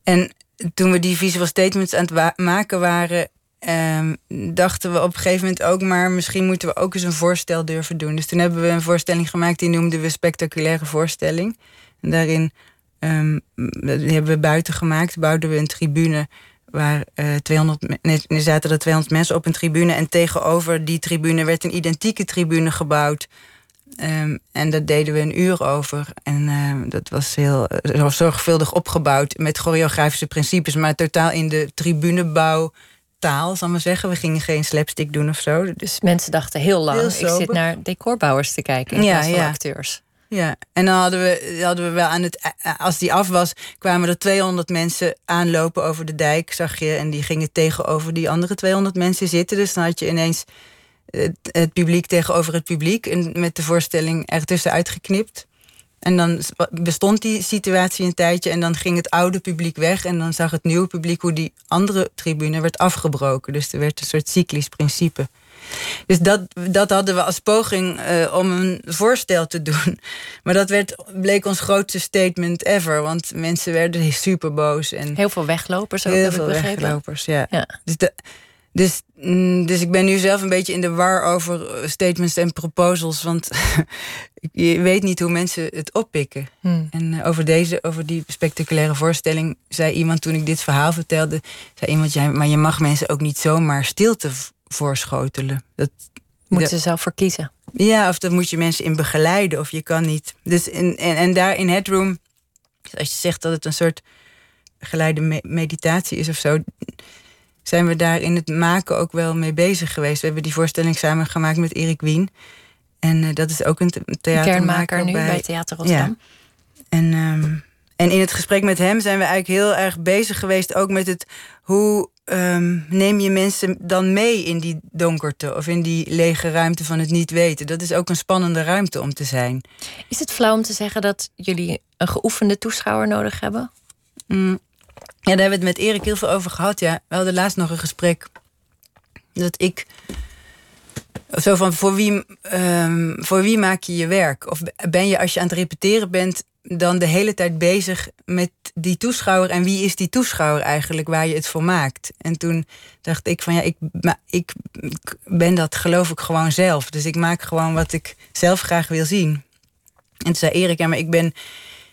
en toen we die visual statements aan het maken waren, ehm, dachten we op een gegeven moment ook maar, misschien moeten we ook eens een voorstel durven doen. Dus toen hebben we een voorstelling gemaakt, die noemden we spectaculaire voorstelling. En daarin ehm, die hebben we buiten gemaakt, bouwden we een tribune waar eh 200, me- nee, zaten er 200 mensen op een tribune en tegenover die tribune werd een identieke tribune gebouwd. Ehm, en daar deden we een uur over. En dat was heel eh, zorgvuldig opgebouwd met choreografische principes, maar totaal in de tribunebouw taal, zal ik maar zeggen. We gingen geen slapstick doen of zo. Dus mensen dachten heel lang, Heel ik zit naar decorbouwers te kijken in Ja, plaats van ja. acteurs. Ja, en dan hadden we, hadden we wel aan het. Als die af was, kwamen er 200 mensen aanlopen over de dijk, zag je. En die gingen tegenover die andere 200 mensen zitten. Dus dan had je ineens het, het publiek tegenover het publiek. En met de voorstelling ertussen uitgeknipt. En dan bestond die situatie een tijdje. En dan ging het oude publiek weg. En dan zag het nieuwe publiek hoe die andere tribune werd afgebroken. Dus er werd een soort cyclisch principe. Dus dat, dat hadden we als poging eh, om een voorstel te doen. Maar dat werd, bleek ons grootste statement ever. Want mensen werden super boos. En Heel veel weglopers ook, heel veel weglopers, ja. Ja. Dus, de, dus, mm, dus ik ben nu zelf een beetje in de war over eh, statements en proposals. Want je weet niet hoe mensen het oppikken. Hmm. En eh, over, deze, over die spectaculaire voorstelling zei iemand toen ik dit verhaal vertelde. Zei iemand, maar je mag mensen ook niet zomaar stilte voorschotelen. Dat, Moeten ze zelf voor kiezen. ja, of daar moet je mensen in begeleiden, of je kan niet. Dus in, en, en daar in Headroom, als je zegt dat het een soort geleide me- meditatie is of zo, zijn we daar in het maken ook wel mee bezig geweest. We hebben die voorstelling samen gemaakt met Erik Wien. En eh, dat is ook een, the- theatermaker Kernmaker nu bij, Theater Rotterdam. en, ehm, en in het gesprek met hem zijn we eigenlijk heel erg bezig geweest ook met het hoe ehm, neem je mensen dan mee in die donkerte of in die lege ruimte van het niet weten. Dat is ook een spannende ruimte om te zijn. Is het flauw om te zeggen dat jullie een geoefende toeschouwer nodig hebben? Mm. Ja, daar hebben we het met Erik heel veel over gehad. Ja. We hadden laatst nog een gesprek dat ik zo van voor wie, ehm, voor wie maak je je werk? Of ben je als je aan het repeteren bent dan de hele tijd bezig met die toeschouwer en wie is die toeschouwer eigenlijk waar je het voor maakt? En toen dacht ik van ja, ik, ik ben dat geloof ik gewoon zelf. Dus ik maak gewoon wat ik zelf graag wil zien. En toen zei Erik, ja, maar ik ben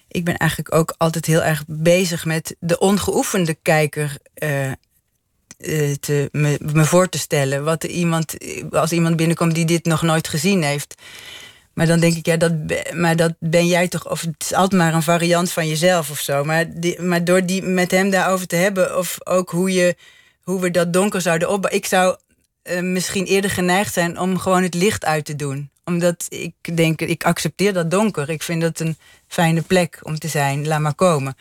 ik ben eigenlijk ook altijd heel erg bezig met de ongeoefende kijker eh, eh, te, me, voor te stellen. Wat iemand, als iemand binnenkomt die dit nog nooit gezien heeft. Maar dan denk ik, ja, dat, maar dat ben jij toch, of het is altijd maar een variant van jezelf of zo. Maar, maar door die met hem daarover te hebben, of ook hoe, je, hoe we dat donker zouden opbouwen. Ik zou eh, misschien eerder geneigd zijn om gewoon het licht uit te doen. Omdat ik denk, ik accepteer dat donker. Ik vind dat een fijne plek om te zijn. Laat maar komen.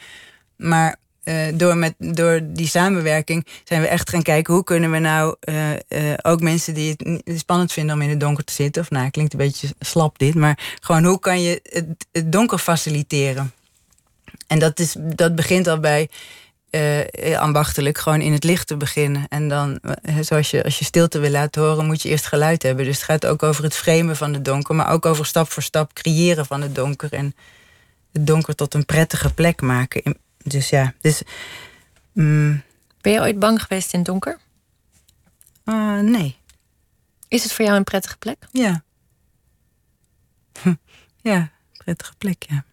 Maar eh, door, met, door die samenwerking zijn we echt gaan kijken... hoe kunnen we nou eh, eh, ook mensen die het spannend vinden... om in het donker te zitten... of nou, klinkt een beetje slap dit... maar gewoon hoe kan je het, het donker faciliteren? En dat, is, dat begint al bij eh, ambachtelijk gewoon in het licht te beginnen. En dan, eh, zoals je, als je stilte wil laten horen, moet je eerst geluid hebben. Dus het gaat ook over het framen van het donker, maar ook over stap voor stap creëren van het donker. En het donker tot een prettige plek maken. Dus ja, dus. mm, Ben je ooit bang geweest in het donker? ah, nee, Is het voor jou een prettige plek? ja. Hm, Ja, prettige plek, ja.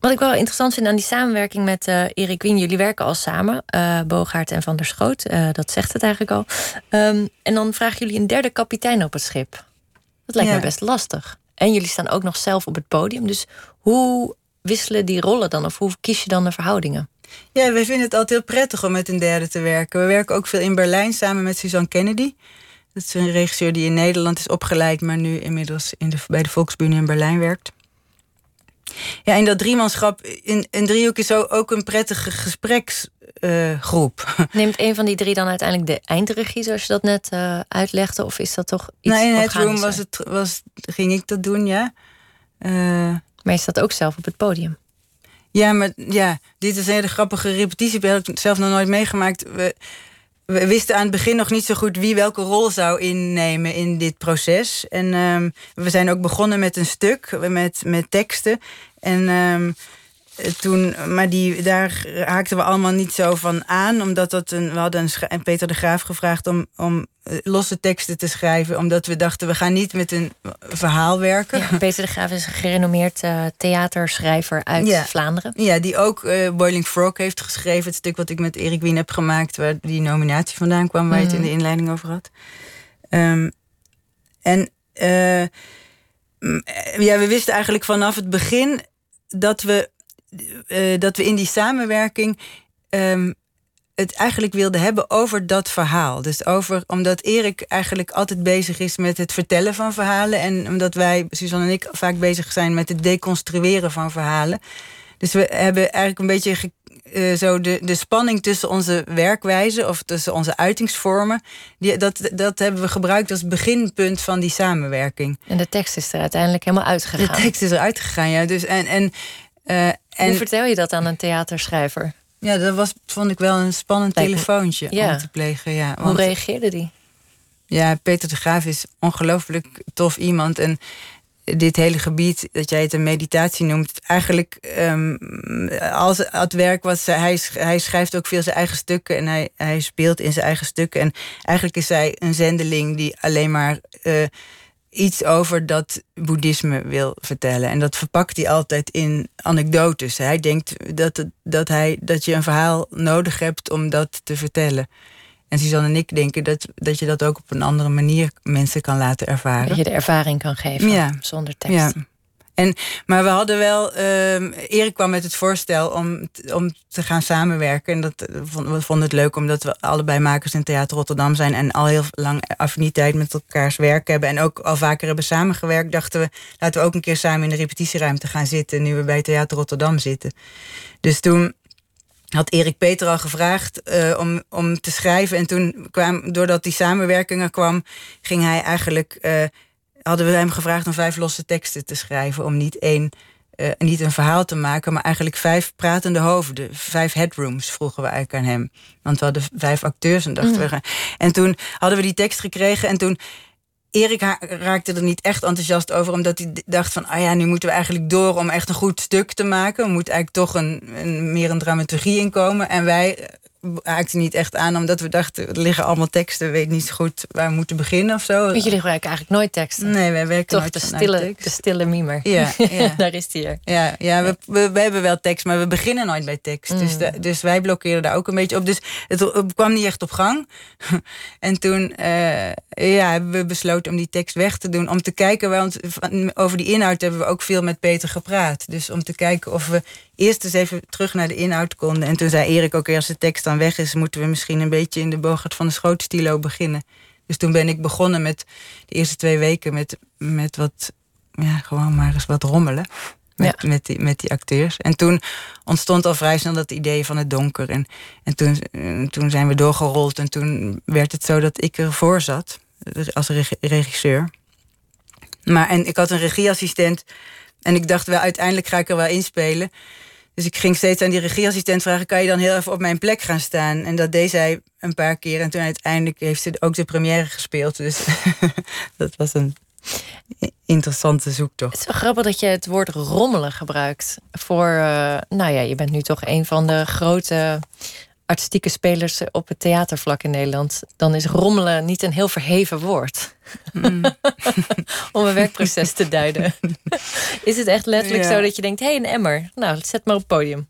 Wat ik wel interessant vind aan die samenwerking met eh Erik Wien, jullie werken al samen, eh Bogaert en Van der Schoot, eh, dat zegt het eigenlijk al. Ehm, en dan vragen jullie een derde kapitein op het schip. Dat lijkt Ja. me best lastig. En jullie staan ook nog zelf op het podium. Dus hoe wisselen die rollen dan? Of hoe kies je dan de verhoudingen? Ja, wij vinden het altijd heel prettig om met een derde te werken. We werken ook veel in Berlijn samen met Suzanne Kennedy. Dat is een regisseur die in Nederland is opgeleid, maar nu inmiddels in de, bij de Volksbühne in Berlijn werkt. Ja, in dat driemanschap, in, een driehoek is ook een prettige gespreksgroep. Neemt een van die drie dan uiteindelijk de eindregie, zoals je dat net eh, uitlegde? Of is dat toch iets nou, in het room was het, was, ging ik dat doen, ja. Eh, Maar je staat ook zelf op het podium. Ja, maar ja, dit is een hele grappige repetitie. Dat heb ik zelf nog nooit meegemaakt. We, we wisten aan het begin nog niet zo goed wie welke rol zou innemen in dit proces. En ehm, we zijn ook begonnen met een stuk, met, met teksten. En ehm, toen, maar die, daar haakten we allemaal niet zo van aan. Omdat dat een, we hadden een Peter de Graaf gevraagd om, om eh, losse teksten te schrijven. Omdat we dachten, we gaan niet met een verhaal werken. Ja, Peter de Graaf is een gerenommeerd eh, theaterschrijver uit Ja. Vlaanderen. Ja, die ook eh, Boiling Frog heeft geschreven. Het stuk wat ik met Erik Wien heb gemaakt, waar die nominatie vandaan kwam, waar je het in de inleiding over had. Ehm, en eh, eh, ja, we wisten eigenlijk vanaf het begin dat we, eh, dat we in die samenwerking ehm, het eigenlijk wilden hebben over dat verhaal. Dus over, omdat Erik eigenlijk altijd bezig is met het vertellen van verhalen. En omdat wij, Suzanne en ik, vaak bezig zijn met het deconstrueren van verhalen. Dus we hebben eigenlijk een beetje ge- eh, zo de, de spanning tussen onze werkwijze of tussen onze uitingsvormen. Die, dat, dat hebben we gebruikt als beginpunt van die samenwerking. En de tekst is er uiteindelijk helemaal De uitgegaan. tekst is eruit gegaan, ja. Dus en, en, eh, Hoe en vertel je dat aan een theaterschrijver? ja, dat was, vond ik wel een spannend Lijkt telefoontje Ja. om te plegen. Ja, Hoe want- reageerde die? Ja, Peter de Graaf is ongelooflijk tof iemand. En dit hele gebied, dat jij het een meditatie noemt, eigenlijk ehm, als het werk was, hij, hij schrijft ook veel zijn eigen stukken en hij, hij speelt in zijn eigen stukken. En eigenlijk is hij een zendeling die alleen maar eh, iets over dat boeddhisme wil vertellen. En dat verpakt hij altijd in anekdotes. Hij denkt dat, het, dat, hij, dat je een verhaal nodig hebt om dat te vertellen. En Suzanne en ik denken dat, dat je dat ook op een andere manier mensen kan laten ervaren. Dat je de ervaring kan geven Ja. zonder tekst. Ja. En, maar we hadden wel. ehm, Erik kwam met het voorstel om, om te gaan samenwerken. En dat eh, we vonden het leuk omdat we allebei makers in Theater Rotterdam zijn. En al heel lang affiniteit met elkaars werk hebben. En ook al vaker hebben samengewerkt. Dachten we, laten we ook een keer samen in de repetitieruimte gaan zitten. Nu we bij Theater Rotterdam zitten. Dus toen had Erik Peter al gevraagd eh, om, om te schrijven. En toen kwam, doordat die samenwerking er kwam, ging hij eigenlijk. eh, hadden we hem gevraagd om vijf losse teksten te schrijven. Om niet één. eh, niet een verhaal te maken, maar eigenlijk vijf pratende hoofden. Vijf headrooms vroegen we eigenlijk aan hem. Want we hadden vijf acteurs en dachten we. gaan- En toen hadden we die tekst gekregen en toen. Erik raakte er niet echt enthousiast over, omdat hij dacht van, ah ja, nu moeten we eigenlijk door om echt een goed stuk te maken. We moeten eigenlijk toch een, een meer een dramaturgie inkomen. En wij haakten niet echt aan, omdat we dachten, er liggen allemaal teksten, we weten niet zo goed waar we moeten beginnen of zo. Want jullie gebruiken eigenlijk nooit teksten. Nee, wij werken Toch nooit de stille, tekst. de stille mimer. Ja, ja. Daar is die er. Ja, ja we, we, we hebben wel tekst, maar we beginnen nooit bij tekst. Dus, de- dus wij blokkeren daar ook een beetje op. Dus het, het kwam niet echt op gang. en toen eh, ja, hebben we besloten om die tekst weg te doen. Om te kijken, want over die inhoud hebben we ook veel met Peter gepraat. Dus om te kijken of we eerst eens even terug naar de inhoud konden. En toen zei Erik ook, als de tekst dan weg is... moeten we misschien een beetje in de Bogert van de Schootstilo beginnen. Dus toen ben ik begonnen met de eerste twee weken met, met wat... Ja, gewoon maar eens wat rommelen met, met, die, met die acteurs. En toen ontstond al vrij snel dat idee van het donker. En, en toen, eh, toen zijn we doorgerold en toen werd het zo dat ik ervoor zat eh, als reg- regisseur. Maar en ik had een regieassistent en ik dacht wel uiteindelijk ga ik er wel inspelen. Dus ik ging steeds aan die regieassistent vragen: kan je dan heel even op mijn plek gaan staan? En dat deed zij een paar keer. En toen uiteindelijk heeft ze ook de première gespeeld. Dus dat was een interessante zoektocht. Het is wel grappig dat je het woord rommelen gebruikt. Voor, eh, nou ja, je bent nu toch een van de grote artistieke spelers op het theatervlak in Nederland. Dan is rommelen niet een heel verheven woord. Om een werkproces te duiden. is het echt letterlijk Ja. zo dat je denkt: hé, hey, een emmer. Nou, zet maar op het podium.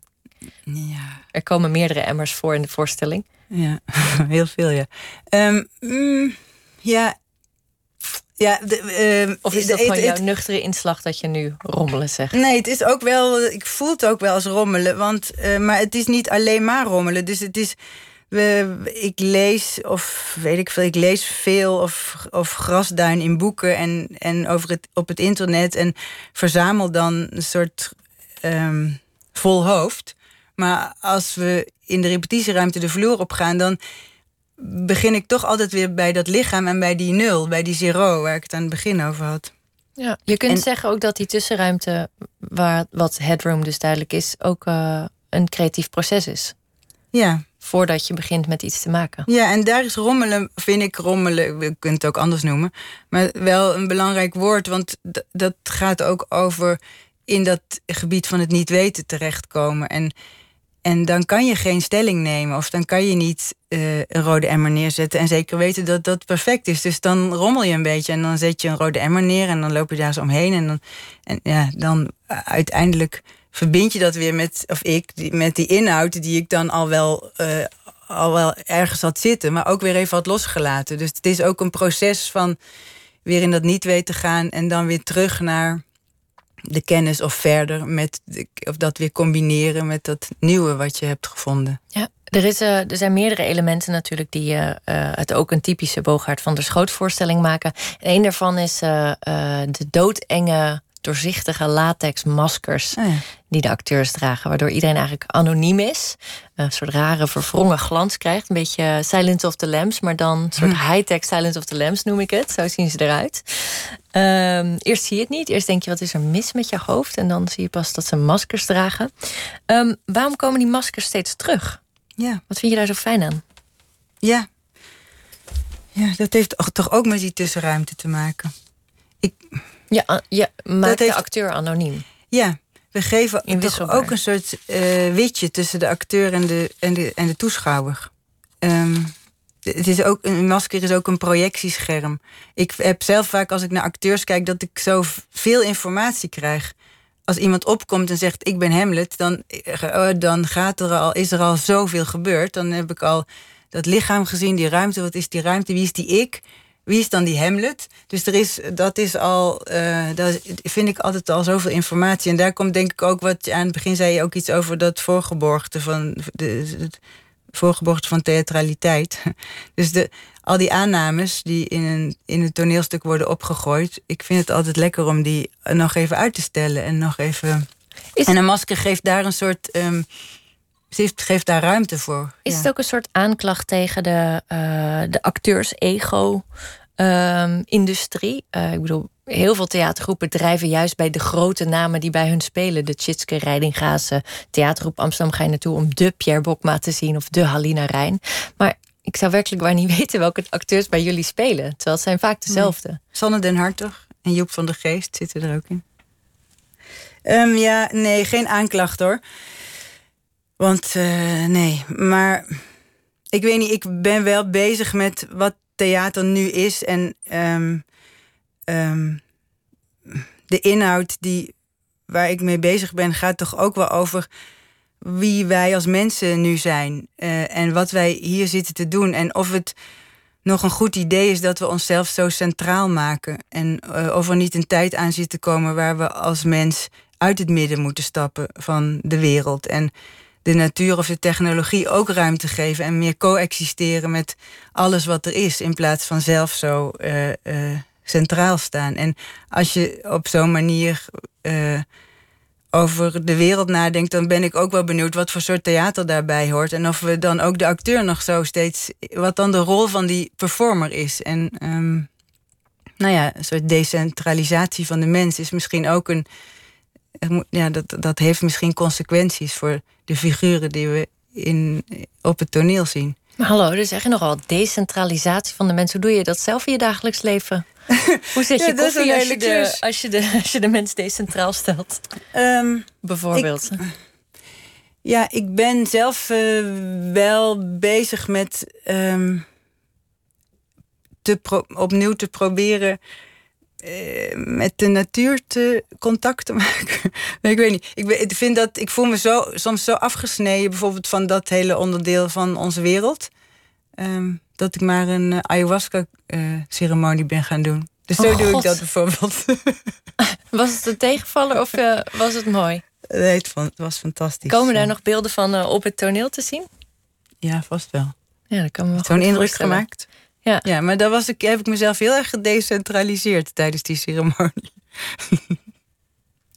Ja. Er komen meerdere emmers voor in de voorstelling. Ja, heel veel, ja. Mm, ja. Ja, de, ehm, Of is dat gewoon het- jouw nuchtere inslag dat je nu rommelen zegt? Nee, het is ook wel. Ik voel het ook wel als rommelen. Want, eh, maar het is niet alleen maar rommelen. Dus het is. We, ik lees, of weet ik veel, ik lees veel of, of grasduin in boeken en, en over het, op het internet. En verzamel dan een soort ehm, vol hoofd. Maar als we in de repetitieruimte de vloer op gaan, dan begin ik toch altijd weer bij dat lichaam en bij die nul, bij die zero, waar ik het aan het begin over had. Ja, je kunt En- zeggen ook dat die tussenruimte, waar, wat headroom dus duidelijk is, ook eh, een creatief proces is. Ja. Voordat je begint met iets te maken. Ja, en daar is rommelen, vind ik rommelen, we kunnen het ook anders noemen, maar wel een belangrijk woord, want dat gaat ook over in dat gebied van het niet weten terechtkomen. En, en dan kan je geen stelling nemen, of dan kan je niet eh, een rode emmer neerzetten en zeker weten dat dat perfect is. Dus dan rommel je een beetje en dan zet je een rode emmer neer en dan loop je daar zo omheen en dan, en ja, dan eh, uiteindelijk verbind je dat weer met, of ik, met die inhoud die ik dan al wel, eh, al wel ergens had zitten, maar ook weer even had losgelaten. Dus het is ook een proces van weer in dat niet weten gaan en dan weer terug naar de kennis of verder met of dat weer combineren met dat nieuwe wat je hebt gevonden. Ja, er, is, eh, er zijn meerdere elementen natuurlijk die eh, eh, het ook een typische Bogaert van der Schoot voorstelling maken. En een daarvan is de doodenge, doorzichtige latex maskers ja. die de acteurs dragen, waardoor iedereen eigenlijk anoniem is. Een soort rare verwrongen glans krijgt. Een beetje Silence of the Lambs, maar dan een soort high-tech Silence of the Lambs noem ik het. Zo zien ze eruit. Ehm, eerst zie je het niet. Eerst denk je, wat is er mis met je hoofd? En dan zie je pas dat ze maskers dragen. Ehm, waarom komen die maskers steeds terug? Ja. Wat vind je daar zo fijn aan? Ja. Ja, dat heeft toch ook met die tussenruimte te maken. Ja, a- je maakt heeft- de acteur anoniem. ja, we geven toch ook een soort eh, witje tussen de acteur en de, en de, en de toeschouwer. Ehm, het is ook, een masker is ook een projectiescherm. Ik heb zelf vaak als ik naar acteurs kijk dat ik zo veel informatie krijg. Als iemand opkomt en zegt ik ben Hamlet, dan, eh, dan gaat er al, is er al zoveel gebeurd. Dan heb ik al dat lichaam gezien, die ruimte. Wat is die ruimte? Wie is die ik? Wie is dan die Hamlet? Dus er is, dat is al, eh dat vind ik altijd al zoveel informatie. En daar komt denk ik ook wat je aan het begin zei, je ook iets over dat voorgeborgte van de, het voorgeborgte van theatraliteit. Dus de, al die aannames die in een, in een toneelstuk worden opgegooid, ik vind het altijd lekker om die nog even uit te stellen en nog even. Is- En een masker geeft daar een soort. ze heeft- geeft daar ruimte voor. Is Ja. het ook een soort aanklacht tegen de, eh, de acteurs-ego-industrie? Eh, ik bedoel, heel veel theatergroepen drijven juist bij de grote namen die bij hun spelen. De Tjitske Reidinga's theatergroep Amsterdam ga je naartoe om de Pierre Bokma te zien of de Halina Rijn. Maar ik zou werkelijk waar niet weten welke acteurs bij jullie spelen. Terwijl het zijn vaak dezelfde. Sanne den Hartog en Joep van der Geest zitten er ook in. Ehm, ja, nee, geen aanklacht hoor. Want eh, nee, maar ik weet niet, ik ben wel bezig met wat theater nu is. En ehm, ehm, de inhoud die, waar ik mee bezig ben, gaat toch ook wel over wie wij als mensen nu zijn. eh, en wat wij hier zitten te doen. En of het nog een goed idee is dat we onszelf zo centraal maken. En eh, of er niet een tijd aan zit te komen waar we als mens uit het midden moeten stappen van de wereld. En de natuur of de technologie ook ruimte geven en meer coexisteren met alles wat er is, in plaats van zelf zo eh, eh, centraal staan. En als je op zo'n manier eh, over de wereld nadenkt, dan ben ik ook wel benieuwd wat voor soort theater daarbij hoort. En of we dan ook de acteur nog zo steeds. wat dan de rol van die performer is. En ehm, nou ja, een soort decentralisatie van de mens is misschien ook een. Ja, dat, dat heeft misschien consequenties voor de figuren die we in, op het toneel zien. Maar hallo, er zeggen nogal decentralisatie van de mensen. Hoe doe je dat zelf in je dagelijks leven? Hoe zet je Ja, koffie als je, de, als, je de, als je de mens decentraal stelt? Ehm, Bijvoorbeeld. Ja, ik ben zelf eh, wel bezig met ehm, te pro- opnieuw te proberen eh, met de natuur te contact te maken. nee, ik weet niet. Ik, vind dat ik voel me zo soms zo afgesneden, bijvoorbeeld van dat hele onderdeel van onze wereld, ehm, dat ik maar een eh, ayahuasca eh, ceremonie ben gaan doen. Dus zo Oh, doe ik dat bijvoorbeeld. Was het een tegenvaller of was het mooi? nee, het van- het was fantastisch. Komen daar nog beelden van op het toneel te zien? Ja, vast wel. Ja, dat kan me wel Zo'n indruk gemaakt. Ja. maar daar was ik, heb ik mezelf heel erg gedecentraliseerd tijdens die ceremonie.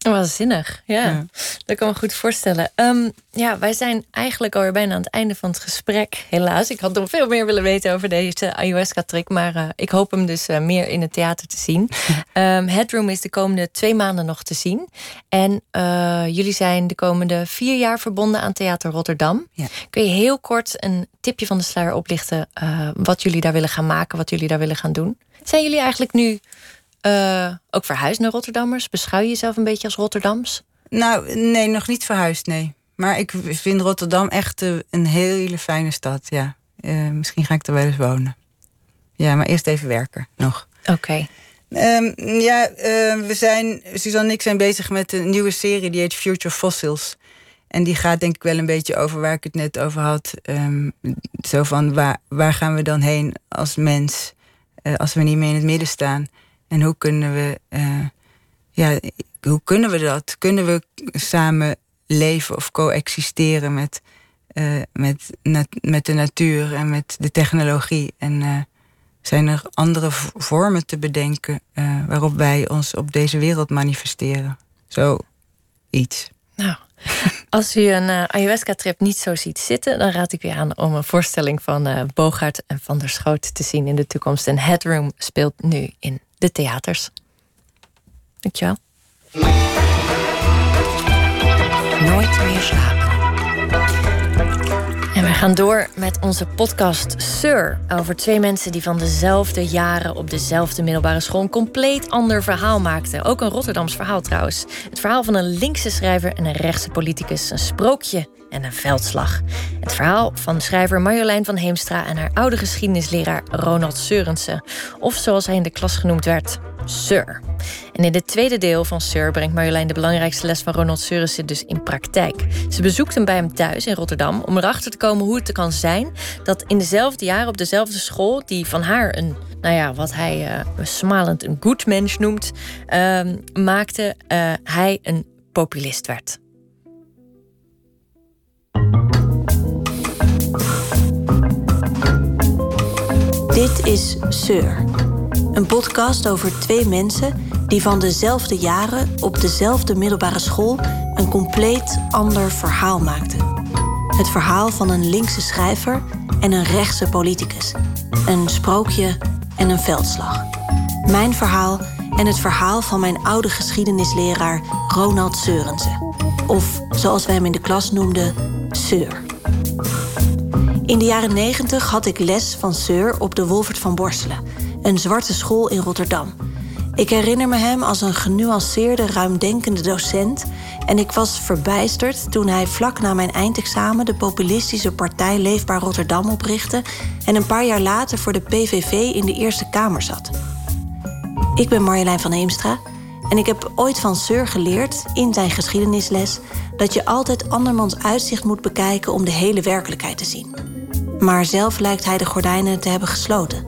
Waanzinnig, ja. Ja. Dat kan me goed voorstellen. Ehm, ja, wij zijn eigenlijk alweer bijna aan het einde van het gesprek, helaas. Ik had nog veel meer willen weten over deze ayahuasca-trick... maar eh, ik hoop hem dus eh, meer in het theater te zien. Ehm, Headroom is de komende twee maanden nog te zien. En eh, jullie zijn de komende vier jaar verbonden aan Theater Rotterdam. Ja. Kun je heel kort een tipje van de sluier oplichten... wat jullie daar willen gaan maken, wat jullie daar willen gaan doen? Zijn jullie eigenlijk nu eh, ook verhuisd naar Rotterdammers? Beschouw je jezelf een beetje als Rotterdams? Nou, nee, nog niet verhuisd, nee. Maar ik vind Rotterdam echt eh, een hele fijne stad, ja. Eh, misschien ga ik er wel eens wonen. Ja, maar eerst even werken nog. Oké. Ehm, ja, we zijn, Suzanne en ik zijn bezig met een nieuwe serie die heet Future Fossils. En die gaat denk ik wel een beetje over waar ik het net over had. Ehm, zo van waar, waar gaan we dan heen als mens als we niet meer in het midden staan? En hoe kunnen we, eh, ja, hoe kunnen we dat? Kunnen we samen leven of coexisteren met, eh, met, met de natuur en met de technologie? En eh, zijn er andere vormen te bedenken waarop wij ons op deze wereld manifesteren? Zo iets. Nou, als u een ayahuasca-trip niet zo ziet zitten... dan raad ik u aan om een voorstelling van Bogaert en Van der Schoot te zien in de toekomst. En Headroom speelt nu in de theaters. Dankjewel. Nooit meer slapen. En wij gaan door met onze podcast Sir. Over twee mensen die van dezelfde jaren op dezelfde middelbare school een compleet ander verhaal maakten. Ook een Rotterdams verhaal trouwens. Het verhaal van een linkse schrijver en een rechtse politicus. Een sprookje en een veldslag. Het verhaal van schrijver Marjolein van Heemstra en haar oude geschiedenisleraar Ronald Seurensen. Of zoals hij in de klas genoemd werd, Sir. En in het tweede deel van Sir brengt Marjolein de belangrijkste les van Ronald Seurensen dus in praktijk. Ze bezoekt hem bij hem thuis in Rotterdam om erachter te komen hoe het kan zijn dat in dezelfde jaren op dezelfde school, die van haar een, nou ja, wat hij eh, smalend een goed mens noemt, ehm, maakte, eh, hij een populist werd. Dit is Seur. Een podcast over twee mensen die van dezelfde jaren op dezelfde middelbare school een compleet ander verhaal maakten. Het verhaal van een linkse schrijver en een rechtse politicus. Een sprookje en een veldslag. Mijn verhaal en het verhaal van mijn oude geschiedenisleraar Ronald Seurensen. Of zoals wij hem in de klas noemden, Seur. In de jaren 90 had ik les van Seur op de Wolfert van Borselen, een zwarte school in Rotterdam. Ik herinner me hem als een genuanceerde, ruimdenkende docent. En ik was verbijsterd toen hij vlak na mijn eindexamen de populistische partij Leefbaar Rotterdam oprichtte en een paar jaar later voor de PVV in de Eerste Kamer zat. Ik ben Marjolein van Heemstra en ik heb ooit van Seur geleerd in zijn geschiedenisles dat je altijd andermans uitzicht moet bekijken om de hele werkelijkheid te zien. Maar zelf lijkt hij de gordijnen te hebben gesloten.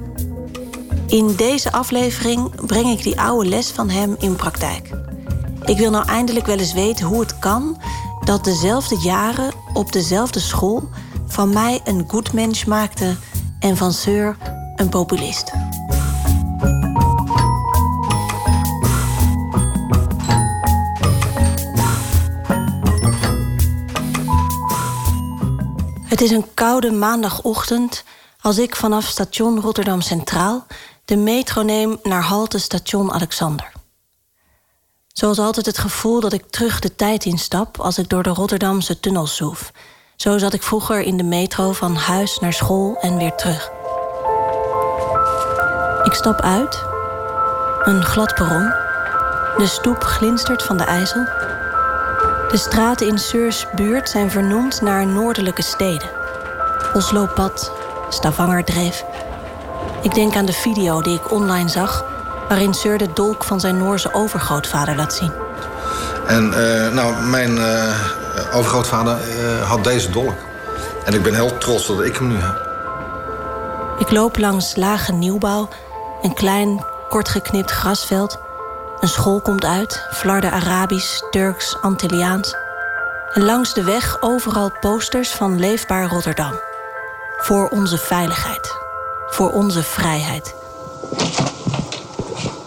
In deze aflevering breng ik die oude les van hem in praktijk. Ik wil nou eindelijk wel eens weten hoe het kan dat dezelfde jaren op dezelfde school van mij een goed mens maakte en van Seur een populist. Het is een koude maandagochtend als ik vanaf station Rotterdam Centraal de metro neem naar halte station Alexander. Zoals altijd het gevoel dat ik terug de tijd instap als ik door de Rotterdamse tunnels zoef. Zo zat ik vroeger in de metro van huis naar school en weer terug. Ik stap uit. Een glad perron. De stoep glinstert van de IJssel. De straten in Seurs buurt zijn vernoemd naar noordelijke steden. Oslopad, Stavangerdreef. Ik denk aan de video die ik online zag... waarin Seur de dolk van zijn Noorse overgrootvader laat zien. En eh, nou, mijn eh, overgrootvader eh, had deze dolk. En ik ben heel trots dat ik hem nu heb. Ik loop langs lage nieuwbouw, een klein, kortgeknipt grasveld. Een school komt uit, flarden Arabisch, Turks, Antilliaans. En langs de weg overal posters van Leefbaar Rotterdam. Voor onze veiligheid. Voor onze vrijheid.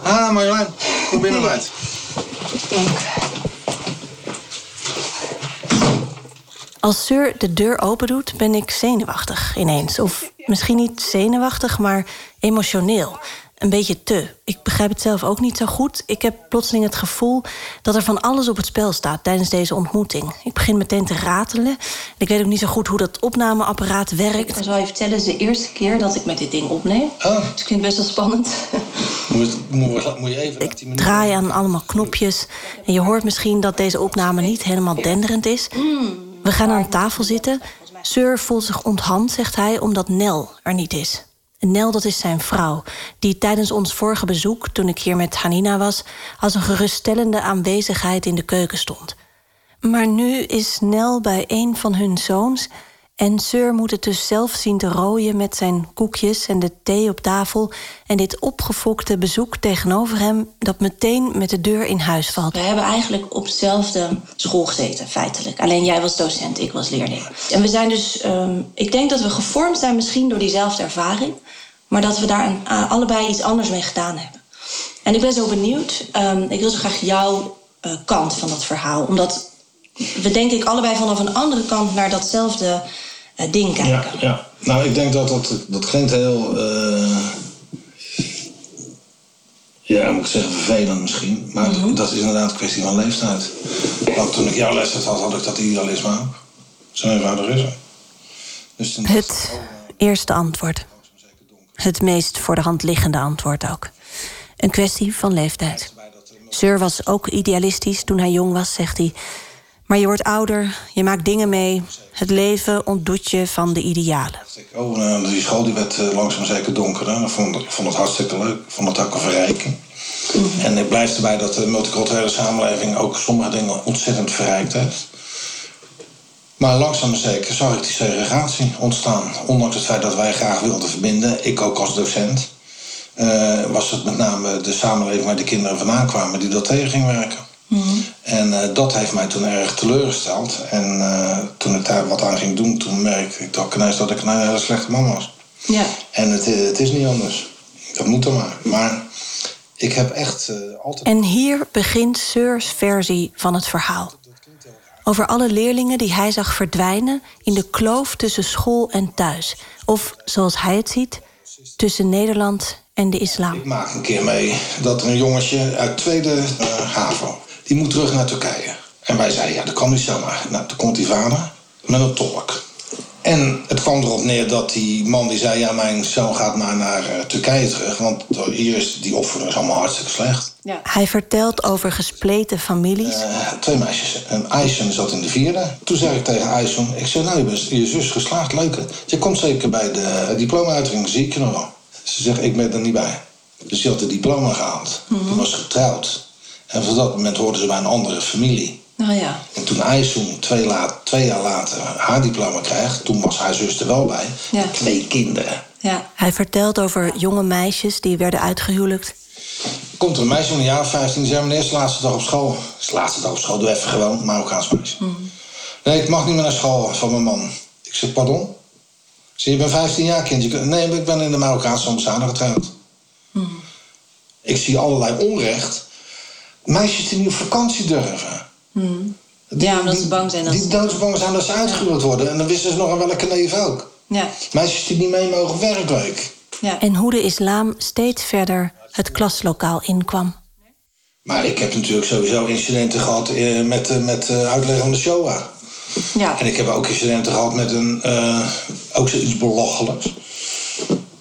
Ah, Marjolein, kom binnen, meid. Als Sur de deur opendoet, ben ik zenuwachtig ineens. Of misschien niet zenuwachtig, maar emotioneel. Een beetje te. Ik begrijp het zelf ook niet zo goed. Ik heb plotseling het gevoel dat er van alles op het spel staat tijdens deze ontmoeting. Ik begin meteen te ratelen. Ik weet ook niet zo goed hoe dat opnameapparaat werkt. Ik zal je vertellen, het is de eerste keer dat ik met dit ding opneem. Oh. Dus ik vind het best wel spannend. Moet, moet, moet je even... Ik draai aan allemaal knopjes. En je hoort misschien dat deze opname niet helemaal denderend is. We gaan aan tafel zitten. Sir voelt zich onthand, zegt hij, omdat Nel er niet is. Nel, dat is zijn vrouw, die tijdens ons vorige bezoek... toen ik hier met Hanina was, als een geruststellende aanwezigheid in de keuken stond. Maar nu is Nel bij een van hun zoons... en Sir moet het dus zelf zien te rooien met zijn koekjes en de thee op tafel... en dit opgefokte bezoek tegenover hem... dat meteen met de deur in huis valt. We hebben eigenlijk op dezelfde school gezeten, feitelijk. Alleen jij was docent, ik was leerling. En we zijn dus, ehm, ik denk dat we gevormd zijn misschien door diezelfde ervaring... maar dat we daar a- allebei iets anders mee gedaan hebben. En ik ben zo benieuwd, ehm, ik wil zo graag jouw eh, kant van dat verhaal. Omdat we denk ik allebei vanaf een andere kant naar datzelfde eh, ding kijken. Ja, ja. Nou, ik denk dat dat, dat klinkt heel... eh, ja, moet ik zeggen, vervelend misschien. Maar dat is inderdaad een kwestie van leeftijd. Want toen ik jouw leeftijd had, had ik dat idealisme ook. Zo eenvoudig is het. Dus Het eerste antwoord. Het meest voor de hand liggende antwoord ook. Een kwestie van leeftijd. Sir was ook idealistisch toen hij jong was, zegt hij. Maar je wordt ouder, je maakt dingen mee. Het leven ontdoet je van de idealen. Oh, nou, die school die werd eh, langzaam zeker donker. Hè? Ik, vond, ik vond het hartstikke leuk. Ik vond het ook een verrijking. En ik blijf erbij dat de multiculturele samenleving ook sommige dingen ontzettend verrijkt heeft. Maar langzaam maar zeker zag ik die segregatie ontstaan. Ondanks het feit dat wij graag wilden verbinden, ik ook als docent, eh, was het met name de samenleving waar de kinderen vandaan kwamen die dat tegen ging werken. En eh, dat heeft mij toen erg teleurgesteld. En eh, toen ik daar wat aan ging doen, toen merkte ik toch ineens dat ik een hele slechte man was. Ja. En het, eh, het is niet anders. Dat moet er maar. Maar ik heb echt altijd... En hier begint Sir's versie van het verhaal. Over alle leerlingen die hij zag verdwijnen in de kloof tussen school en thuis. Of, zoals hij het ziet, tussen Nederland en de islam. Ik maak een keer mee dat er een jongetje uit tweede HAVO... die moet terug naar Turkije. En wij zeiden, ja, dat kan niet zomaar. Nou, toen komt die vader met een tolk. En het kwam erop neer dat die man die zei... ja, mijn zoon gaat maar naar eh, Turkije terug... want hier is die opvoeding is allemaal hartstikke slecht. Hij vertelt over gespleten families. Eh, twee meisjes. En Aysen zat in de vierde. Toen zei ik tegen Aysen... ik zei, nou, je, bent, je zus geslaagd, leuk. hè? Je komt zeker bij de diploma-uitreiking, zie ik je nog wel. Ze zegt, ik ben er niet bij. Dus die had de diploma gehaald. Toen was ze getrouwd. En vanaf dat moment hoorde ze bij een andere familie. Nou ja. En toen Aysen twee, twee jaar later haar diploma krijgt... toen was haar zus er wel bij. Ja. Met twee kinderen. Ja. Hij vertelt over jonge meisjes die werden uitgehuwelijkt. Komt er een meisje van een jaar of 15, die zei meneer, is de laatste dag op school. Is de laatste dag op school, doe even gewoon, Marokkaans meisje. Nee, ik mag niet meer naar school van mijn man. Ik zeg, pardon? Zeg, je bent 15 jaar kind. Nee, ik ben in de Marokkaanse ambassade getrouwd. Ik zie allerlei onrecht. Meisjes die niet op vakantie durven. Ja, omdat ze bang zijn dat Die doodsbang zijn dat ze uitgehuwd worden. En dan wisten ze nog aan welke neef ook. Ja. Meisjes die niet mee mogen werkweek. Ja. En hoe de islam steeds verder het klaslokaal inkwam. Maar ik heb natuurlijk sowieso incidenten gehad eh, met, eh, met eh, uitleggen van de Shoah. Ja. En ik heb ook incidenten gehad met een, eh, ook zoiets belachelijks.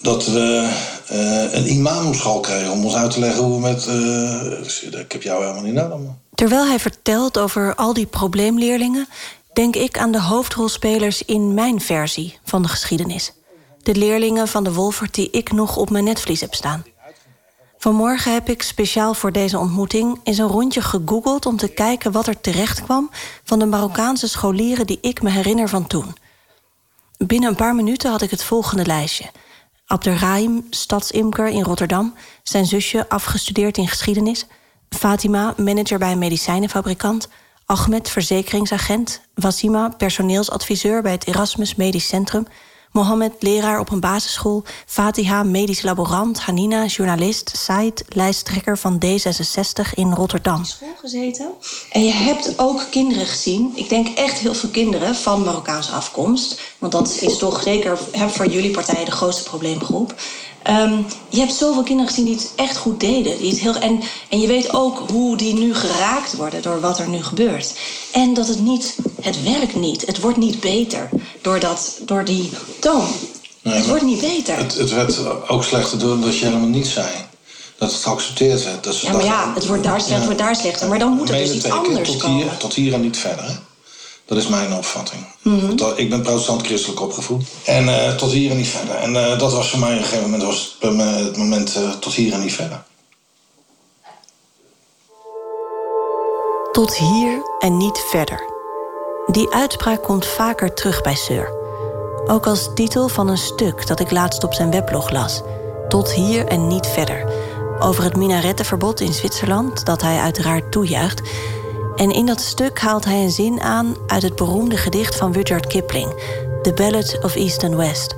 Dat we eh, een imam op school kregen om ons uit te leggen hoe we met... eh, ik heb jou helemaal niet nodig. Terwijl hij vertelt over al die probleemleerlingen, denk ik aan de hoofdrolspelers in mijn versie van de geschiedenis. De leerlingen van de Wolfert die ik nog op mijn netvlies heb staan. Vanmorgen heb ik speciaal voor deze ontmoeting eens een rondje gegoogeld om te kijken wat er terecht kwam van de Marokkaanse scholieren die ik me herinner van toen. Binnen een paar minuten had ik het volgende lijstje. Abderrahim, stadsimker in Rotterdam, zijn zusje afgestudeerd in geschiedenis, Fatima, manager bij een medicijnenfabrikant, Ahmed, verzekeringsagent, Wasima, personeelsadviseur bij het Erasmus Medisch Centrum, Mohammed, leraar op een basisschool. Fatiha, medisch laborant. Hanina, journalist. Said, lijsttrekker van D66 in Rotterdam. school gezeten. En je hebt ook kinderen gezien. Ik denk echt heel veel kinderen van Marokkaanse afkomst. Want dat is toch zeker voor jullie partij de grootste probleemgroep. Ehm, je hebt zoveel kinderen gezien die het echt goed deden. Die het heel, en, en je weet ook hoe die nu geraakt worden door wat er nu gebeurt. En dat het niet, het werkt niet. Het wordt niet beter door, dat, door die toon. Nee, het wordt niet beter. Het, het werd ook slechter door dat je helemaal niet zei. Dat het geaccepteerd werd. Dat Ja, maar ja, het wordt daar slechter, het wordt daar slechter. Maar dan moet er dus iets anders tot komen. hier, tot hier en niet verder. Hè? Dat is mijn opvatting. Mhm. Want dat- ik ben protestant-christelijk opgevoed. En eh, tot hier en niet verder. En eh, dat was voor mij op een gegeven moment was het, moment eh, tot hier en niet verder. Tot hier en niet verder. Die uitspraak komt vaker terug bij Seur. Ook als titel van een stuk dat ik laatst op zijn weblog las. Tot hier en niet verder. Over het minarettenverbod in Zwitserland, dat hij uiteraard toejuicht. En in dat stuk haalt hij een zin aan uit het beroemde gedicht van Rudyard Kipling, The Ballad of East and West.